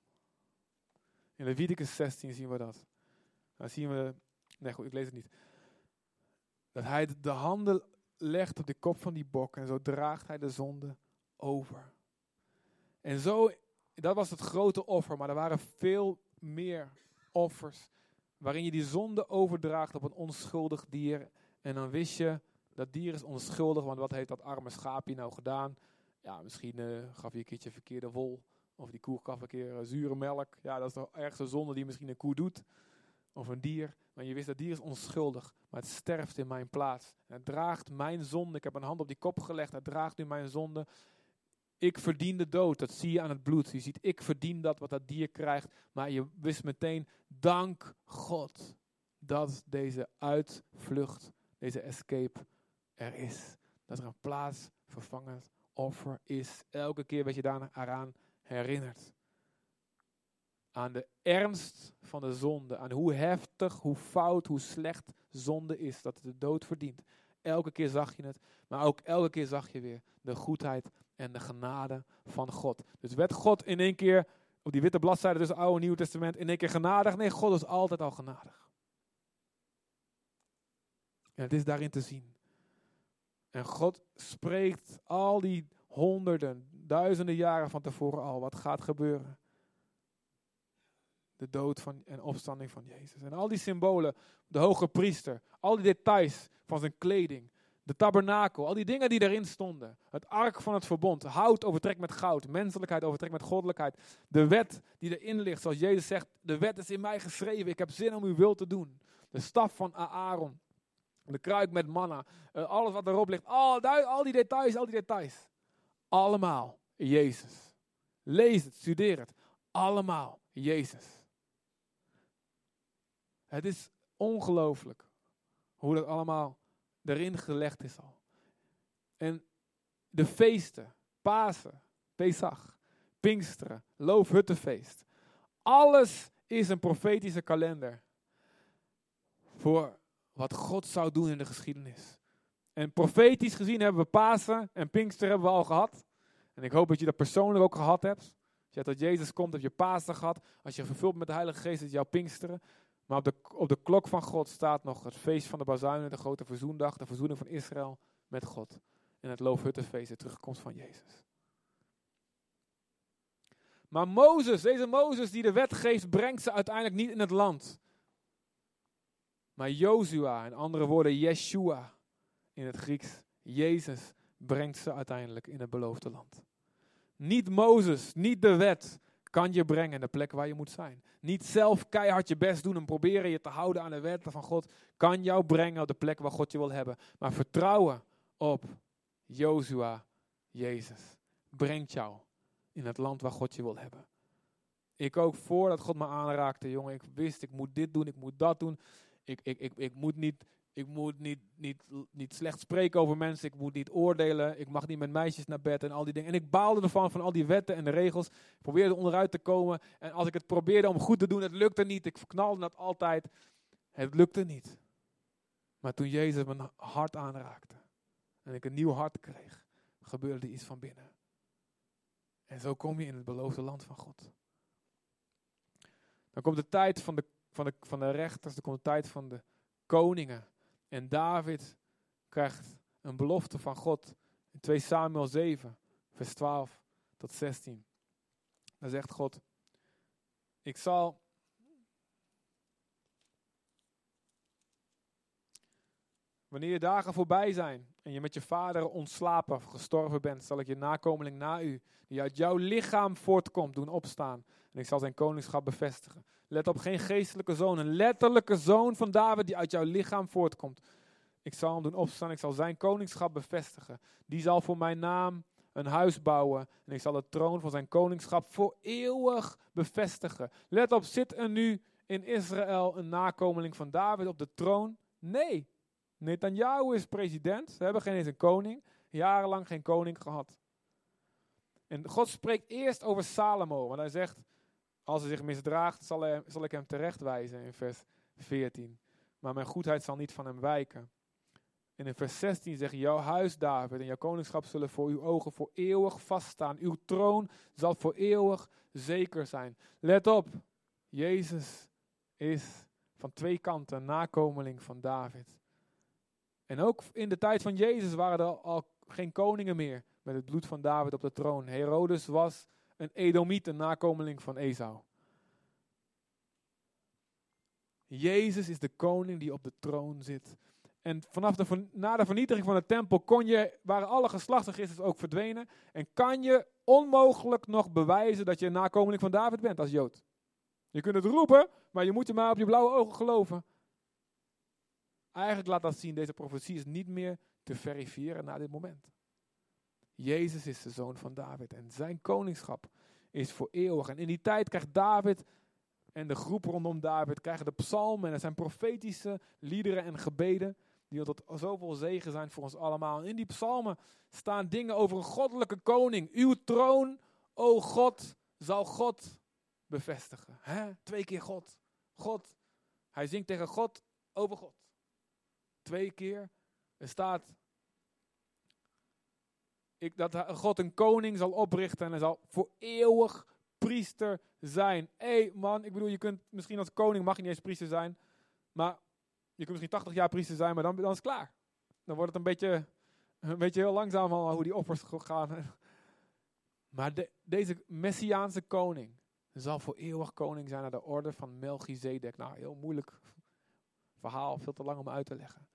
In Leviticus 16 zien we dat. Dan zien we, nee goed, ik lees het niet. Dat hij de handen legt op de kop van die bok en zo draagt hij de zonde over. En zo, dat was het grote offer, maar er waren veel meer offers waarin je die zonde overdraagt op een onschuldig dier. En dan wist je, dat dier is onschuldig, want wat heeft dat arme schaapje nou gedaan? Ja, misschien uh, gaf je een keertje verkeerde wol. Of die koe gaf een keer uh, zure melk. Ja, dat is de ergste zonde die misschien een koe doet. Of een dier. Maar je wist dat dier is onschuldig. Maar het sterft in mijn plaats. Het draagt mijn zonde. Ik heb een hand op die kop gelegd. Het draagt nu mijn zonde. Ik verdien de dood, dat zie je aan het bloed. Je ziet, ik verdien dat wat dat dier krijgt. Maar je wist meteen, dank God dat deze uitvlucht, deze escape er is. Dat er een plaatsvervangend offer is. Elke keer werd je daar eraan herinnerd. Aan de ernst van de zonde. Aan hoe heftig, hoe fout, hoe slecht zonde is. Dat het de dood verdient. Elke keer zag je het, maar ook elke keer zag je weer de goedheid en de genade van God. Dus werd God in één keer op die witte bladzijde tussen Oude en Nieuw Testament in één keer genadig? Nee, God is altijd al genadig. En het is daarin te zien. En God spreekt al die honderden, duizenden jaren van tevoren al wat gaat gebeuren de dood van, en opstanding van Jezus. En al die symbolen, de hoge priester, al die details van zijn kleding, de tabernakel, al die dingen die erin stonden. Het ark van het verbond, hout overtrekt met goud, menselijkheid overtrekt met goddelijkheid. De wet die erin ligt, zoals Jezus zegt, de wet is in mij geschreven, ik heb zin om uw wil te doen. De staf van Aaron, de kruik met manna, eh, alles wat erop ligt, al, al die details, al die details. Allemaal Jezus. Lees het, studeer het. Allemaal Jezus. Het is ongelooflijk hoe dat allemaal erin gelegd is al. En de feesten, Pasen, Pesach, Pinksteren, Loofhuttenfeest. Alles is een profetische kalender voor wat God zou doen in de geschiedenis. En profetisch gezien hebben we Pasen en Pinkster hebben we al gehad. En ik hoop dat je dat persoonlijk ook gehad hebt. Als je tot Jezus komt, heb je Pasen gehad. Als je vervuld met de Heilige Geest, is jouw Pinksteren. Maar op de, op de klok van God staat nog het feest van de bazuinen, de grote verzoendag, de verzoening van Israël met God. En het Loofhuttenfeest, de terugkomst van Jezus. Maar Mozes, deze Mozes die de wet geeft, brengt ze uiteindelijk niet in het land. Maar Jozua, in andere woorden Yeshua in het Grieks, Jezus, brengt ze uiteindelijk in het beloofde land. Niet Mozes, niet de wet kan je brengen in de plek waar je moet zijn. Niet zelf keihard je best doen en proberen je te houden aan de wetten van God kan jou brengen op de plek waar God je wil hebben. Maar vertrouwen op Jozua, Jezus, brengt jou in het land waar God je wil hebben. Ik ook voordat God me aanraakte, jongen, ik wist ik moet dit doen, ik moet dat doen. Ik, ik, ik, ik moet niet ik moet niet, niet, niet slecht spreken over mensen. Ik moet niet oordelen. Ik mag niet met meisjes naar bed en al die dingen. En ik baalde ervan, van al die wetten en de regels. Ik probeerde onderuit te komen. En als ik het probeerde om goed te doen, het lukte niet. Ik verknalde dat altijd. Het lukte niet. Maar toen Jezus mijn hart aanraakte. En ik een nieuw hart kreeg. Gebeurde iets van binnen. En zo kom je in het beloofde land van God. Dan komt de tijd van de, van de, van de rechters. Dan komt de tijd van de koningen. En David krijgt een belofte van God in 2 Samuel 7, vers 12 tot 16. Dan zegt God, ik zal Wanneer je dagen voorbij zijn en je met je vader ontslapen of gestorven bent, zal ik je nakomeling na u, die uit jouw lichaam voortkomt, doen opstaan. En ik zal zijn koningschap bevestigen. Let op, geen geestelijke zoon, een letterlijke zoon van David die uit jouw lichaam voortkomt. Ik zal hem doen opstaan, ik zal zijn koningschap bevestigen. Die zal voor mijn naam een huis bouwen en ik zal de troon van zijn koningschap voor eeuwig bevestigen. Let op, zit er nu in Israël een nakomeling van David op de troon? Nee, Netanyahu is president. Ze hebben geen eens een koning. Jarenlang geen koning gehad. En God spreekt eerst over Salomo. Want hij zegt, als hij zich misdraagt, zal, zal ik hem terechtwijzen in vers 14. Maar mijn goedheid zal niet van hem wijken. En in vers 16 zegt, jouw huis David en jouw koningschap zullen voor uw ogen voor eeuwig vaststaan. Uw troon zal voor eeuwig zeker zijn. Let op, Jezus is van twee kanten nakomeling van David. En ook in de tijd van Jezus waren er al geen koningen meer met het bloed van David op de troon. Herodes was een Edomiet, een nakomeling van Esau. Jezus is de koning die op de troon zit. En vanaf de, na de vernietiging van de tempel kon je, waren alle geslachtsregisters ook verdwenen. En kan je onmogelijk nog bewijzen dat je een nakomeling van David bent als Jood. Je kunt het roepen, maar je moet er maar op je blauwe ogen geloven. Eigenlijk laat dat zien, deze profetie is niet meer te verifiëren na dit moment. Jezus is de zoon van David en zijn koningschap is voor eeuwig. En in die tijd krijgt David en de groep rondom David krijgen de psalmen en er zijn profetische liederen en gebeden die tot zoveel zegen zijn voor ons allemaal. En in die psalmen staan dingen over een goddelijke koning. Uw troon, o God, zal God bevestigen. Twee keer God. God. Hij zingt tegen God over God. Twee keer. Er staat ik, dat God een koning zal oprichten en hij zal voor eeuwig priester zijn. Hé hey man, ik bedoel, je kunt misschien als koning mag je niet eens priester zijn, maar je kunt misschien 80 jaar priester zijn, maar dan, dan is het klaar. Dan wordt het een beetje, een beetje heel langzaam al hoe die offers gaan. Maar de, deze messiaanse koning zal voor eeuwig koning zijn naar de orde van Melchizedek. Nou, heel moeilijk verhaal, veel te lang om uit te leggen.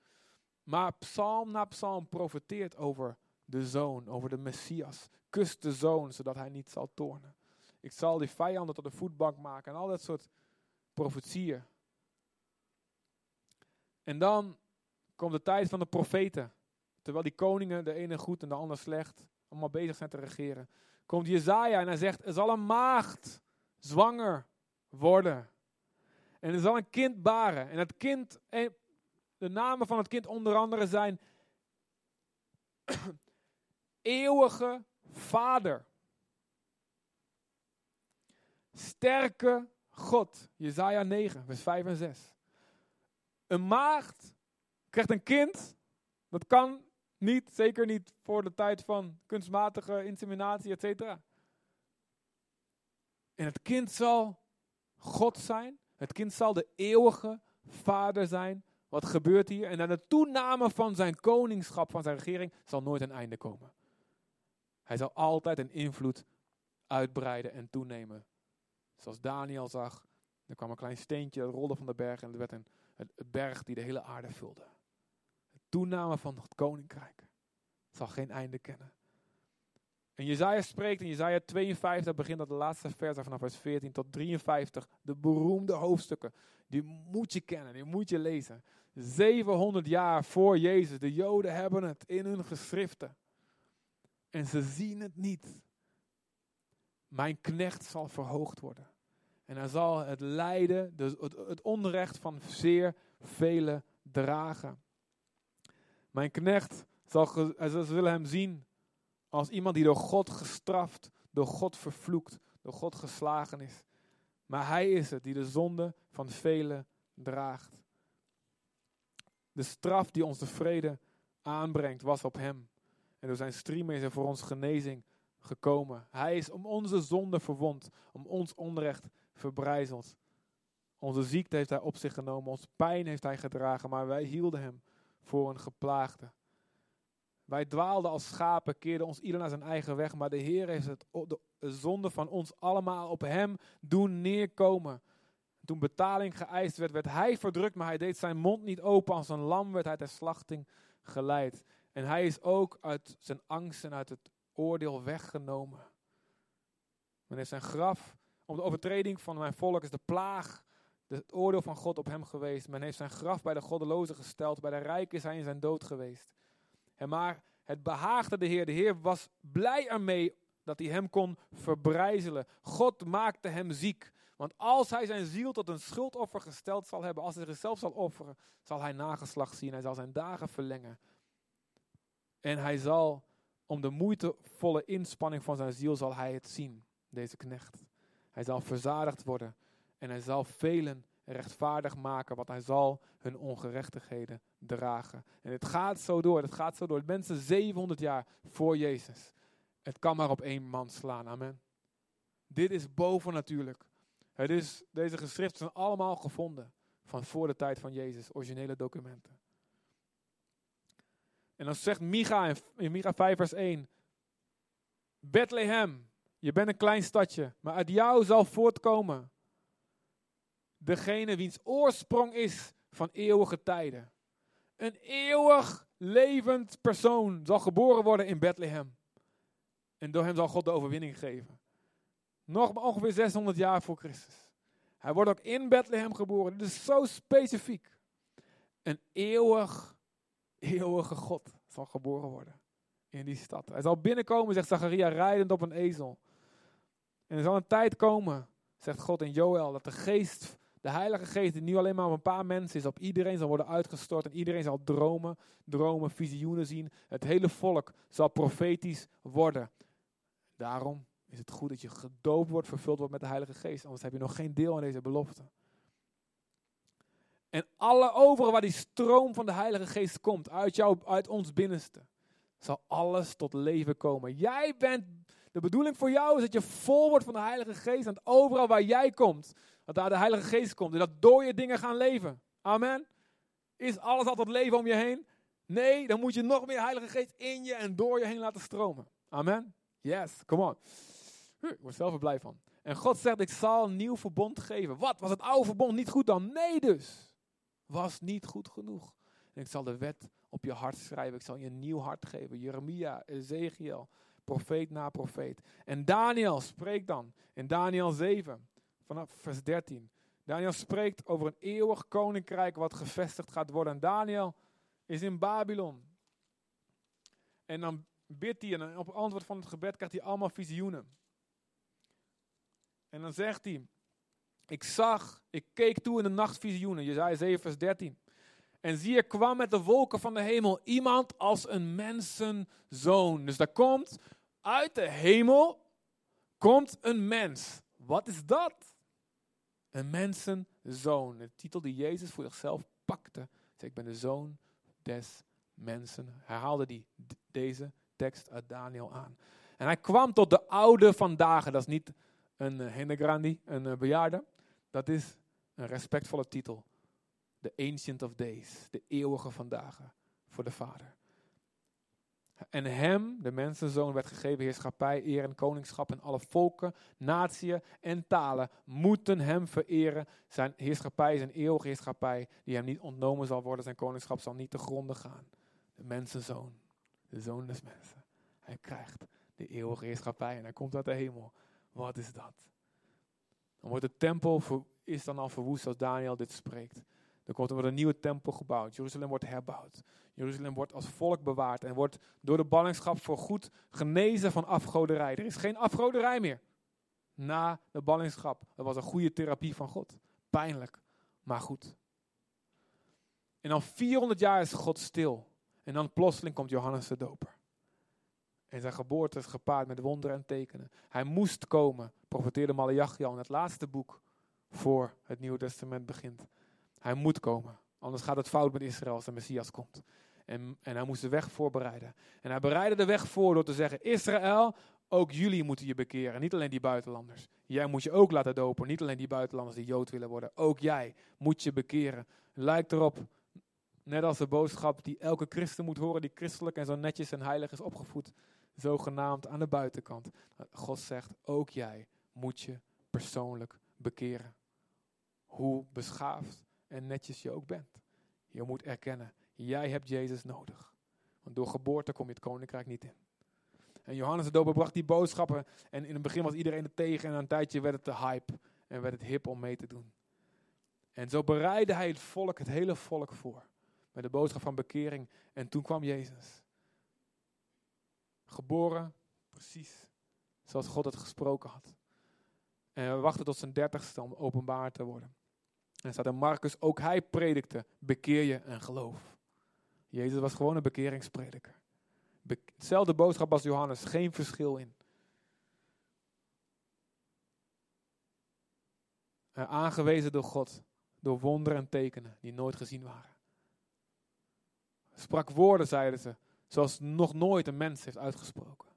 Maar psalm na psalm profeteert over de zoon, over de Messias. Kust de zoon, zodat hij niet zal toornen. Ik zal die vijanden tot een voetbank maken en al dat soort profetieën. En dan komt de tijd van de profeten. Terwijl die koningen, de ene goed en de ander slecht, allemaal bezig zijn te regeren. Komt Jezaja en hij zegt, er zal een maagd zwanger worden. En er zal een kind baren. En het kind, de namen van het kind onder andere zijn eeuwige Vader. Sterke God. Jezaja 9, vers 5 en 6. Een maagd krijgt een kind. Dat kan niet, zeker niet voor de tijd van kunstmatige inseminatie, et cetera. En het kind zal God zijn. Het kind zal de eeuwige vader zijn. Wat gebeurt hier? En aan de toename van zijn koningschap, van zijn regering, zal nooit een einde komen. Hij zal altijd een invloed uitbreiden en toenemen. Zoals Daniel zag, er kwam een klein steentje, dat rolde van de berg en er werd een, een berg die de hele aarde vulde. De toename van het koninkrijk zal geen einde kennen. En Jezaja spreekt in Jezaja 52, begint dat de laatste vers vanaf vers 14 tot 53. De beroemde hoofdstukken, die moet je kennen, die moet je lezen. 700 jaar voor Jezus, de Joden hebben het in hun geschriften. En ze zien het niet. Mijn knecht zal verhoogd worden. En hij zal het lijden, het, het onrecht van zeer vele dragen. Mijn knecht zal, ze zullen hem zien als iemand die door God gestraft, door God vervloekt, door God geslagen is. Maar hij is het die de zonde van velen draagt. De straf die ons de vrede aanbrengt was op hem. En door zijn striemen is er voor ons genezing gekomen. Hij is om onze zonde verwond, om ons onrecht verbrijzeld. Onze ziekte heeft hij op zich genomen, onze pijn heeft hij gedragen, maar wij hielden hem voor een geplaagde. Wij dwaalden als schapen, keerden ons ieder naar zijn eigen weg, maar de Heer heeft het, de zonde van ons allemaal op hem doen neerkomen. Toen betaling geëist werd, werd hij verdrukt, maar hij deed zijn mond niet open. Als een lam werd hij ter slachting geleid. En hij is ook uit zijn angst en uit het oordeel weggenomen. Men heeft zijn graf, om de overtreding van mijn volk is de plaag, het oordeel van God op hem geweest. Men heeft zijn graf bij de goddelozen gesteld, bij de rijken is hij in zijn dood geweest. Maar het behaagde de Heer. De Heer was blij ermee dat hij hem kon verbrijzelen. God maakte hem ziek. Want als hij zijn ziel tot een schuldoffer gesteld zal hebben, als hij zichzelf zal offeren, zal hij nageslacht zien. Hij zal zijn dagen verlengen. En hij zal, om de moeitevolle inspanning van zijn ziel, zal hij het zien, deze knecht. Hij zal verzadigd worden en hij zal velen rechtvaardig maken, want hij zal hun ongerechtigheden dragen. En het gaat zo door, het gaat zo door. Mensen 700 jaar voor Jezus. Het kan maar op één man slaan, amen. Dit is bovennatuurlijk. Het is, deze geschriften zijn allemaal gevonden van voor de tijd van Jezus, originele documenten. En dan zegt Micha in Micha 5 vers 1, Bethlehem, je bent een klein stadje, maar uit jou zal voortkomen degene wiens oorsprong is van eeuwige tijden. Een eeuwig levend persoon zal geboren worden in Bethlehem. En door hem zal God de overwinning geven. Nog ongeveer 600 jaar voor Christus. Hij wordt ook in Bethlehem geboren. Dit is zo specifiek. Een eeuwig, eeuwige God zal geboren worden in die stad. Hij zal binnenkomen, zegt Zacharia, rijdend op een ezel. En er zal een tijd komen, zegt God in Joel, dat de geest de Heilige Geest, die nu alleen maar op een paar mensen is, op iedereen zal worden uitgestort. En iedereen zal dromen, dromen, visioenen zien. Het hele volk zal profetisch worden. Daarom is het goed dat je gedoopt wordt, vervuld wordt met de Heilige Geest. Anders heb je nog geen deel aan deze belofte. En alle overal waar die stroom van de Heilige Geest komt, uit, jou, uit ons binnenste, zal alles tot leven komen. Jij bent, de bedoeling voor jou is dat je vol wordt van de Heilige Geest. En overal waar jij komt, dat daar de Heilige Geest komt en dat door je dingen gaan leven. Amen. Is alles altijd leven om je heen? Nee, dan moet je nog meer Heilige Geest in je en door je heen laten stromen. Amen. Yes, come on. Ik word zelf er blij van. En God zegt, ik zal een nieuw verbond geven. Wat? Was het oude verbond niet goed dan? Nee dus. Was niet goed genoeg. En ik zal de wet op je hart schrijven. Ik zal je een nieuw hart geven. Jeremia, Ezekiel, profeet na profeet. En Daniel spreekt dan in Daniel 7 vanaf vers 13. Daniel spreekt over een eeuwig koninkrijk wat gevestigd gaat worden. En Daniel is in Babylon. En dan bidt hij en op antwoord van het gebed krijgt hij allemaal visioenen. En dan zegt hij, ik zag, ik keek toe in de nachtvisioenen, Jezaja 7 vers 13. En zie, er kwam met de wolken van de hemel iemand als een mensenzoon. Dus daar komt uit de hemel, komt een mens. Wat is dat? Een mensenzoon. De titel die Jezus voor zichzelf pakte. Zei, ik ben de zoon des mensen. Herhaalde die, deze tekst uit Daniel aan. En hij kwam tot de oude vandaag. Dat is niet een uh, een uh, bejaarde. Dat is een respectvolle titel. The Ancient of Days, de eeuwige vandaag voor de Vader. En hem, de mensenzoon, werd gegeven heerschappij, eer en koningschap. En alle volken, natieën en talen moeten hem vereren. Zijn heerschappij is een eeuwige heerschappij die hem niet ontnomen zal worden. Zijn koningschap zal niet te gronden gaan. De mensenzoon, de zoon des mensen. Hij krijgt de eeuwige heerschappij en hij komt uit de hemel. Wat is dat? Dan wordt de tempel is dan al verwoest als Daniel dit spreekt. Er wordt een nieuwe tempel gebouwd. Jeruzalem wordt herbouwd. Jeruzalem wordt als volk bewaard en wordt door de ballingschap voor goed genezen van afgoderij. Er is geen afgoderij meer. Na de ballingschap. Dat was een goede therapie van God. Pijnlijk, maar goed. En dan 400 jaar is God stil. En dan plotseling komt Johannes de Doper. En zijn geboorte is gepaard met wonderen en tekenen. Hij moest komen, profeteerde Malachi al in het laatste boek voor het Nieuwe Testament begint. Hij moet komen, anders gaat het fout met Israël als de Messias komt. En, en hij moest de weg voorbereiden. En hij bereidde de weg voor door te zeggen, Israël, ook jullie moeten je bekeren, niet alleen die buitenlanders. Jij moet je ook laten dopen, niet alleen die buitenlanders die Jood willen worden. Ook jij moet je bekeren. Lijkt erop, net als de boodschap die elke christen moet horen, die christelijk en zo netjes en heilig is opgevoed, zogenaamd aan de buitenkant. God zegt, ook jij moet je persoonlijk bekeren. Hoe beschaafd en netjes je ook bent. Je moet erkennen, jij hebt Jezus nodig. Want door geboorte kom je het koninkrijk niet in. En Johannes de Doper bracht die boodschappen. En in het begin was iedereen er tegen. En na een tijdje werd het de hype. En werd het hip om mee te doen. En zo bereidde hij het volk, het hele volk voor. Met de boodschap van bekering. En toen kwam Jezus. Geboren, precies zoals God het gesproken had. En we wachten tot zijn dertigste om openbaar te worden. En staat in Marcus, ook hij predikte, bekeer je en geloof. Jezus was gewoon een bekeringsprediker. Be hetzelfde boodschap als Johannes, geen verschil in. aangewezen door God, door wonderen en tekenen die nooit gezien waren. Sprak woorden, zeiden ze, zoals nog nooit een mens heeft uitgesproken.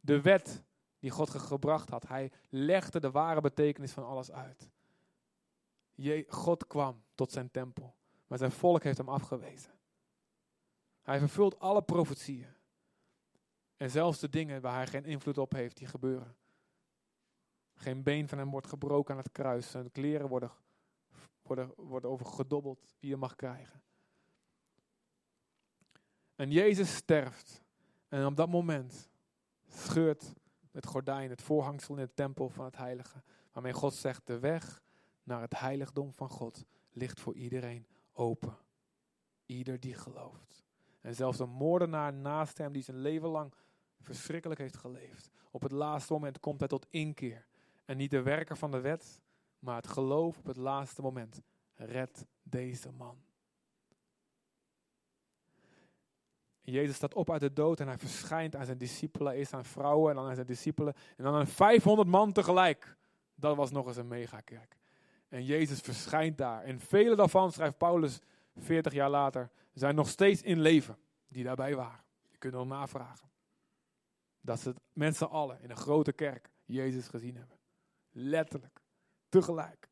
De wet die God gebracht had, hij legde de ware betekenis van alles uit. God kwam tot zijn tempel, maar zijn volk heeft hem afgewezen. Hij vervult alle profetieën. En zelfs de dingen waar hij geen invloed op heeft, die gebeuren. Geen been van hem wordt gebroken aan het kruis. Zijn kleren worden, worden, worden over gedobbeld wie je mag krijgen. En Jezus sterft. En op dat moment scheurt het gordijn, het voorhangsel in de tempel van het heilige. Waarmee God zegt, de weg naar het heiligdom van God ligt voor iedereen open. Ieder die gelooft. En zelfs een moordenaar naast hem die zijn leven lang verschrikkelijk heeft geleefd. Op het laatste moment komt hij tot inkeer. En niet de werker van de wet, maar het geloof op het laatste moment. Red deze man. Jezus staat op uit de dood en hij verschijnt aan zijn discipelen, eerst aan vrouwen en dan aan zijn discipelen en dan aan 500 man tegelijk. Dat was nog eens een megakerk. En Jezus verschijnt daar. En vele daarvan, schrijft Paulus 40 jaar later, zijn nog steeds in leven die daarbij waren. Je kunt nog navragen. Dat ze mensen allen in een grote kerk Jezus gezien hebben. Letterlijk. Tegelijk.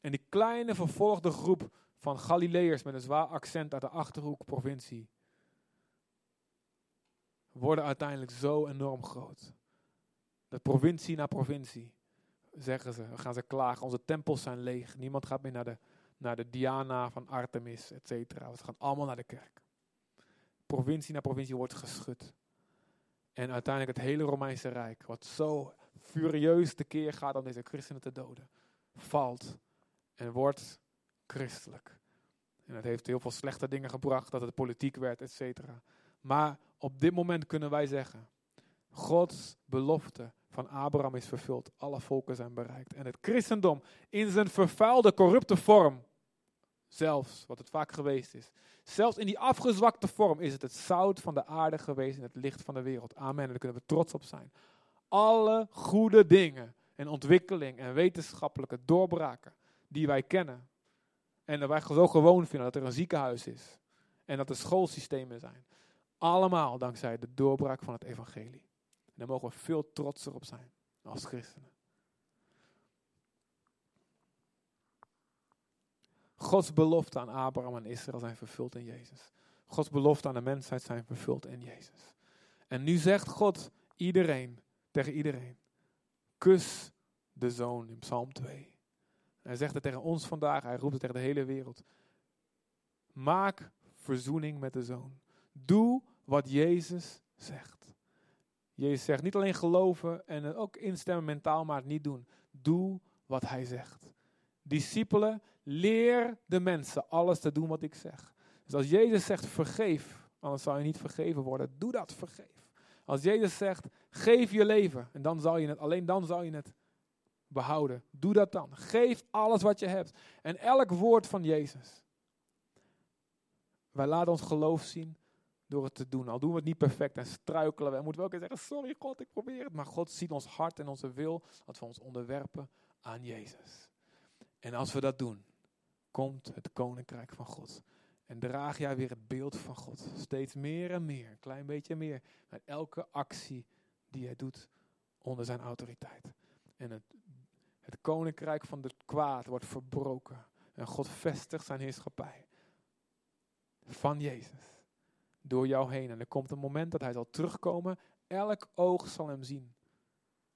En die kleine vervolgde groep van Galileërs met een zwaar accent uit de Achterhoek provincie worden uiteindelijk zo enorm groot. Dat provincie na provincie zeggen ze, gaan ze klagen, onze tempels zijn leeg. Niemand gaat meer naar de, naar de Diana van Artemis, et cetera. Ze gaan allemaal naar de kerk. Provincie na provincie wordt geschud. En uiteindelijk het hele Romeinse Rijk, wat zo furieus tekeer gaat om deze christenen te doden, valt en wordt christelijk. En het heeft heel veel slechte dingen gebracht, dat het politiek werd, et cetera. Maar op dit moment kunnen wij zeggen, Gods belofte van Abraham is vervuld. Alle volken zijn bereikt. En het christendom in zijn vervuilde, corrupte vorm, zelfs wat het vaak geweest is, zelfs in die afgezwakte vorm is het het zout van de aarde geweest en het licht van de wereld. Amen. En daar kunnen we trots op zijn. Alle goede dingen en ontwikkeling en wetenschappelijke doorbraken die wij kennen. En dat wij zo gewoon vinden dat er een ziekenhuis is en dat er schoolsystemen zijn. Allemaal dankzij de doorbraak van het evangelie. En daar mogen we veel trotser op zijn als christenen. Gods beloften aan Abraham en Israël zijn vervuld in Jezus. Gods beloften aan de mensheid zijn vervuld in Jezus. En nu zegt God iedereen, tegen iedereen, kus de zoon in Psalm 2. Hij zegt het tegen ons vandaag, hij roept het tegen de hele wereld. Maak verzoening met de zoon. Doe wat Jezus zegt. Jezus zegt niet alleen geloven en ook instemmen mentaal, maar het niet doen. Doe wat hij zegt. Discipelen, leer de mensen alles te doen wat ik zeg. Dus als Jezus zegt vergeef, anders zal je niet vergeven worden. Doe dat, vergeef. Als Jezus zegt geef je leven, en dan zal je het, alleen dan zal je het behouden. Doe dat dan. Geef alles wat je hebt. En elk woord van Jezus. Wij laten ons geloof zien door het te doen. Al doen we het niet perfect en struikelen we. En moeten we ook eens zeggen, sorry God, ik probeer het. Maar God ziet ons hart en onze wil, dat we ons onderwerpen aan Jezus. En als we dat doen, komt het koninkrijk van God. En draag jij weer het beeld van God. Steeds meer en meer, een klein beetje meer. Met elke actie die hij doet onder zijn autoriteit. En het, het koninkrijk van het kwaad wordt verbroken. En God vestigt zijn heerschappij. Van Jezus. Door jou heen. En er komt een moment dat hij zal terugkomen. Elk oog zal hem zien.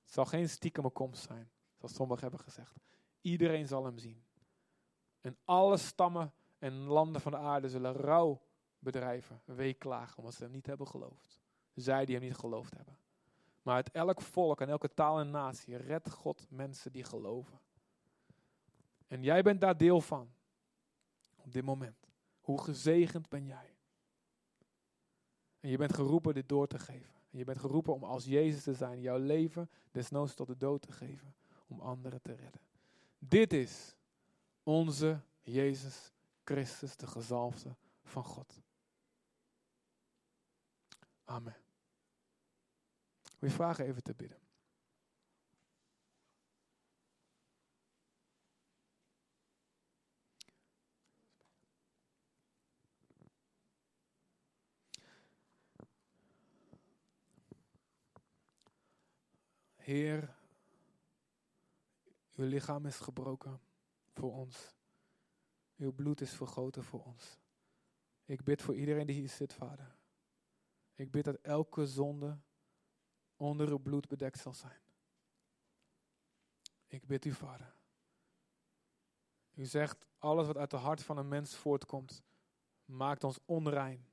Het zal geen stiekeme komst zijn. Zoals sommigen hebben gezegd. Iedereen zal hem zien. En alle stammen en landen van de aarde zullen rouw bedrijven, weeklagen, omdat ze hem niet hebben geloofd. Zij die hem niet geloofd hebben. Maar uit elk volk en elke taal en natie redt God mensen die geloven. En jij bent daar deel van. Op dit moment. Hoe gezegend ben jij? En je bent geroepen dit door te geven. En je bent geroepen om als Jezus te zijn, jouw leven desnoods tot de dood te geven, om anderen te redden. Dit is onze Jezus Christus, de gezalfde van God. Amen. We vragen even te bidden. Heer, uw lichaam is gebroken voor ons. Uw bloed is vergoten voor ons. Ik bid voor iedereen die hier zit, Vader. Ik bid dat elke zonde onder uw bloed bedekt zal zijn. Ik bid u, Vader. U zegt, alles wat uit het hart van een mens voortkomt, maakt ons onrein.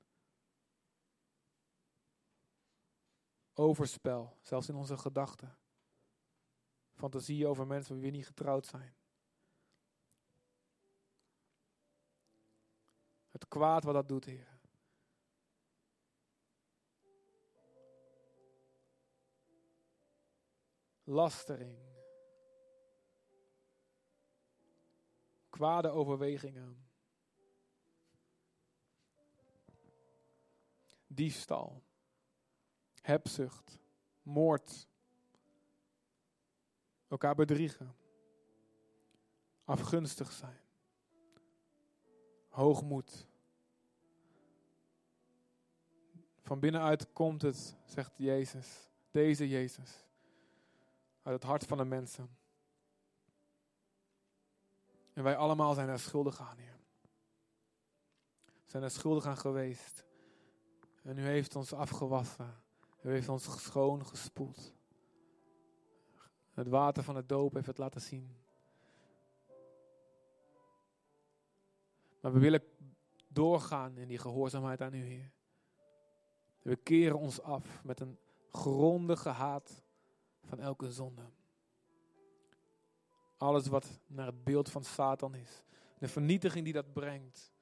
Overspel, zelfs in onze gedachten. Fantasieën over mensen wie we niet getrouwd zijn. Het kwaad wat dat doet, Heer. lastering, kwade overwegingen, diefstal, hebzucht, moord, elkaar bedriegen, afgunstig zijn, hoogmoed. Van binnenuit komt het, zegt Jezus, deze Jezus uit het hart van de mensen. En wij allemaal zijn er schuldig aan, Heer. Zijn er schuldig aan geweest. En u heeft ons afgewassen. U heeft ons schoon gespoeld. Het water van het doop heeft het laten zien. Maar we willen doorgaan in die gehoorzaamheid aan u, Heer. We keren ons af met een grondige haat van elke zonde. Alles wat naar het beeld van Satan is. De vernietiging die dat brengt.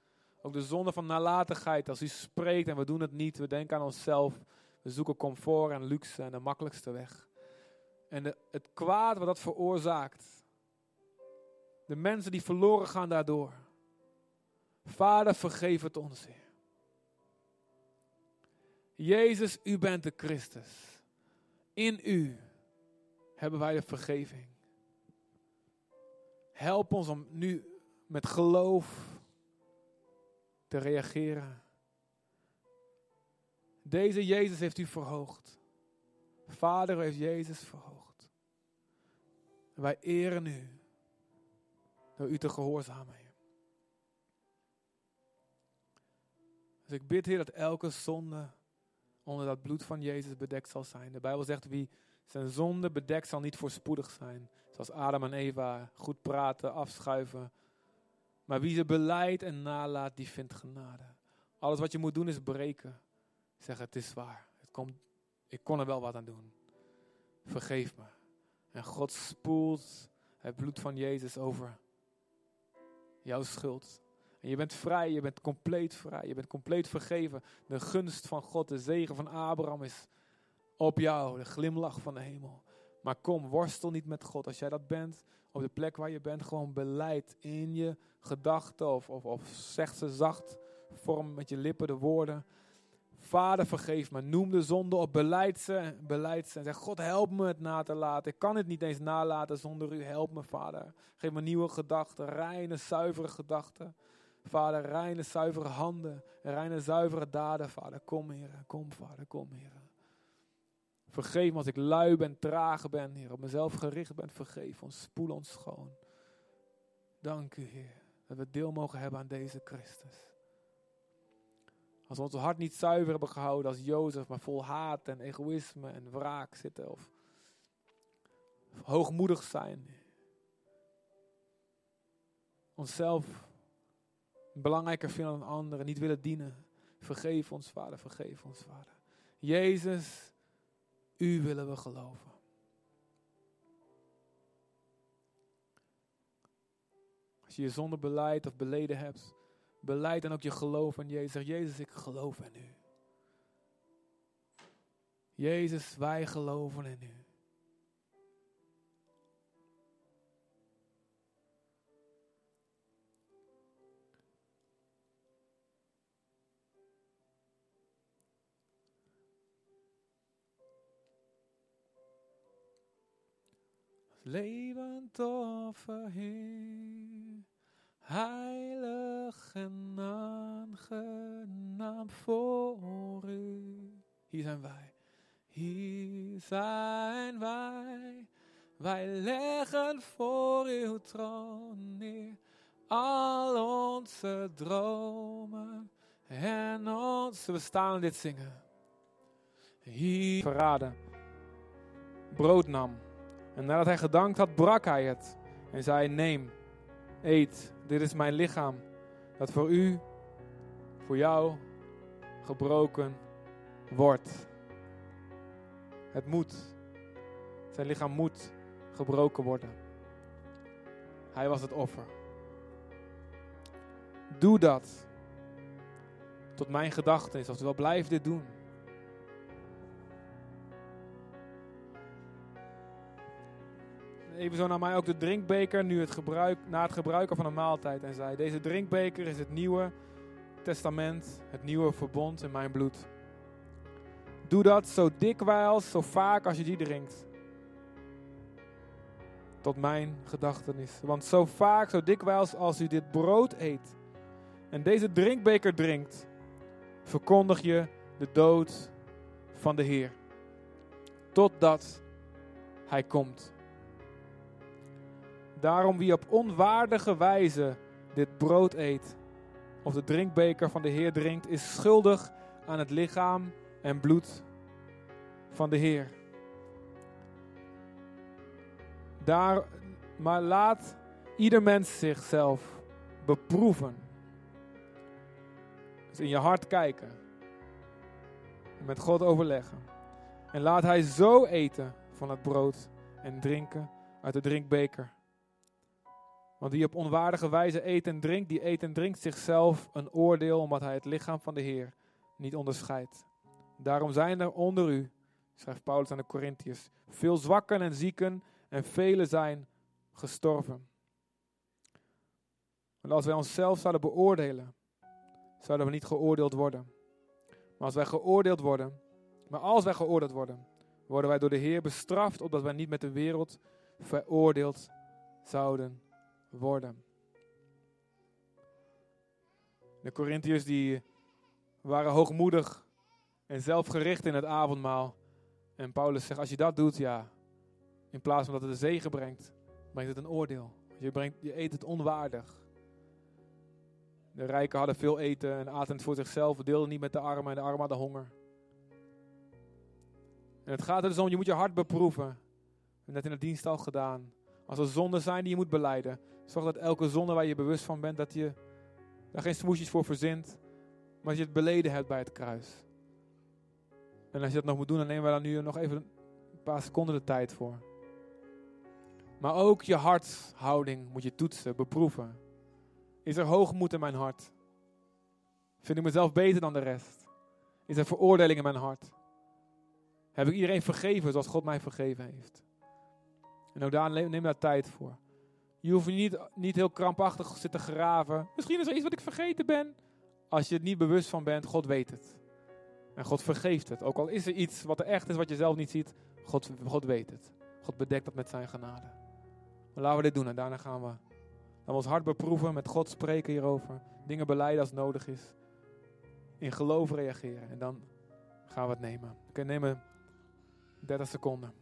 Ook de zonde van nalatigheid. Als u spreekt en we doen het niet. We denken aan onszelf. We zoeken comfort en luxe en de makkelijkste weg. En de, het kwaad wat dat veroorzaakt. De mensen die verloren gaan daardoor. Vader, vergeef het ons. Jezus, u bent de Christus. In u hebben wij de vergeving. Help ons om nu met geloof te reageren Deze Jezus heeft u verhoogd. Vader heeft Jezus verhoogd. En wij eren u door u te gehoorzamen. Dus ik bid, Heer, dat elke zonde onder dat bloed van Jezus bedekt zal zijn. De Bijbel zegt, wie zijn zonde bedekt zal niet voorspoedig zijn. Zoals Adam en Eva, goed praten, afschuiven. Maar wie ze beleidt en nalaat, die vindt genade. Alles wat je moet doen is breken. Zeg, het is waar. Het komt, ik kon er wel wat aan doen. Vergeef me. En God spoelt het bloed van Jezus over jouw schuld. En je bent vrij, je bent compleet vrij, je bent compleet vergeven. De gunst van God, de zegen van Abraham is op jou, de glimlach van de hemel. Maar kom, worstel niet met God. Als jij dat bent, op de plek waar je bent, gewoon beleid in je gedachten of, of, of zeg ze zacht, vorm met je lippen de woorden. Vader, vergeef me. Noem de zonde op. Beleid ze. Beleid ze. En zeg, God, help me het na te laten. Ik kan het niet eens nalaten zonder u. Help me, Vader. Geef me nieuwe gedachten. Reine, zuivere gedachten. Vader, reine, zuivere handen. Reine, zuivere daden, Vader. Kom, Heer. Kom, Vader. Kom, Heer. Vergeef me als ik lui ben, traag ben, Heer. Op mezelf gericht ben. Vergeef ons. Spoel ons schoon. Dank u, Heer. Dat we deel mogen hebben aan deze Christus. Als we ons hart niet zuiver hebben gehouden als Jozef, maar vol haat en egoïsme en wraak zitten. Of, hoogmoedig zijn. Onszelf belangrijker vinden dan anderen, niet willen dienen. Vergeef ons, Vader, vergeef ons, Vader. Jezus, U willen we geloven. Als je je zonde beleid of beleden hebt, beleid dan ook je geloof in Jezus. Jezus, ik geloof in U. Jezus, wij geloven in U. Levend offer, Heer, heilig en aangenaam voor U. Hier zijn wij, hier zijn wij. Wij leggen voor uw troon neer al onze dromen en onze... We staan dit zingen. Hier verraden. Brood nam en nadat hij gedankt had, brak hij het en zei: Neem, eet, dit is mijn lichaam, dat voor u, voor jou gebroken wordt. Het moet, zijn lichaam moet gebroken worden. Hij was het offer. Doe dat tot mijn gedachtenis, oftewel blijf dit doen. Even zo naar mij ook de drinkbeker nu het gebruik, na het gebruiken van een maaltijd. En zei, deze drinkbeker is het nieuwe testament, het nieuwe verbond in mijn bloed. Doe dat zo dikwijls, zo vaak als je die drinkt. Tot mijn gedachtenis. Want zo vaak, zo dikwijls als u dit brood eet en deze drinkbeker drinkt, verkondig je de dood van de Heer. Totdat Hij komt. Daarom wie op onwaardige wijze dit brood eet of de drinkbeker van de Heer drinkt, is schuldig aan het lichaam en bloed van de Heer. Daar, maar laat ieder mens zichzelf beproeven. Dus in je hart kijken. En met God overleggen. En laat hij zo eten van het brood en drinken uit de drinkbeker. Want wie op onwaardige wijze eet en drinkt, die eet en drinkt zichzelf een oordeel, omdat hij het lichaam van de Heer niet onderscheidt. Daarom zijn er onder u, schrijft Paulus aan de Corinthiërs, veel zwakken en zieken en velen zijn gestorven. Want als wij onszelf zouden beoordelen, zouden we niet geoordeeld worden. Maar als wij geoordeeld worden, maar als wij geoordeeld worden, worden wij door de Heer bestraft, opdat wij niet met de wereld veroordeeld zouden worden. De Corinthiërs die waren hoogmoedig en zelfgericht in het avondmaal. En Paulus zegt, als je dat doet, ja, in plaats van dat het een zegen brengt, brengt het een oordeel. Je, brengt, je eet het onwaardig. De rijken hadden veel eten en aten het voor zichzelf, deelden niet met de armen en de armen hadden honger. En het gaat er dus om, je moet je hart beproeven. Hebben net in de dienst al gedaan. Als er zonden zijn die je moet beleiden, zorg dat elke zonde waar je bewust van bent, dat je daar geen smoesjes voor verzint, maar dat je het beleden hebt bij het kruis. En als je dat nog moet doen, dan nemen we daar nu nog even een paar seconden de tijd voor. Maar ook je harthouding moet je toetsen, beproeven. Is er hoogmoed in mijn hart? Vind ik mezelf beter dan de rest? Is er veroordeling in mijn hart? Heb ik iedereen vergeven zoals God mij vergeven heeft? En ook daar neem daar tijd voor. Je hoeft niet, niet heel krampachtig te zitten graven. Misschien is er iets wat ik vergeten ben. Als je het niet bewust van bent, God weet het. En God vergeeft het. Ook al is er iets wat er echt is wat je zelf niet ziet, God, God weet het. God bedekt dat met zijn genade. Maar laten we dit doen en daarna gaan we, we ons hart beproeven, met God spreken hierover. Dingen beleiden als nodig is. In geloof reageren en dan gaan we het nemen. Oké, okay, nemen 30 seconden.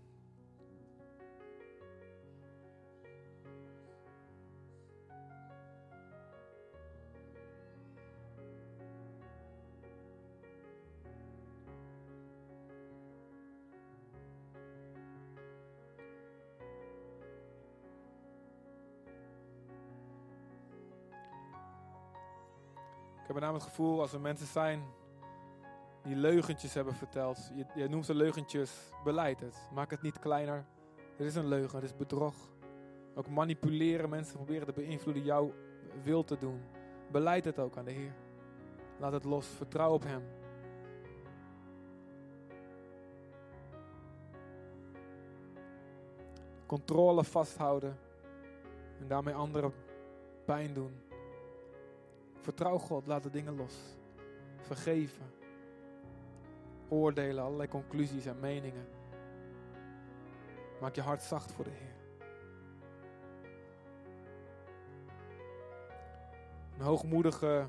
Het gevoel als er mensen zijn die leugentjes hebben verteld. Je, je noemt ze leugentjes, beleid het. Maak het niet kleiner. Het is een leugen, het is bedrog. Ook manipuleren, mensen proberen te beïnvloeden, jouw wil te doen. Beleid het ook aan de Heer. Laat het los, vertrouw op Hem. Controle vasthouden en daarmee anderen pijn doen. Vertrouw God, laat de dingen los. Vergeven. Oordelen, allerlei conclusies en meningen. Maak je hart zacht voor de Heer. Een hoogmoedige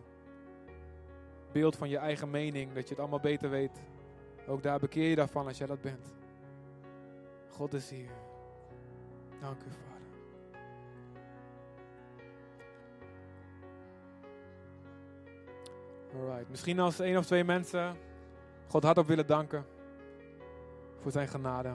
beeld van je eigen mening, dat je het allemaal beter weet. Ook daar bekeer je daarvan als jij dat bent. God is hier. Dank u, Vader. Misschien als één of twee mensen God hardop willen danken voor zijn genade.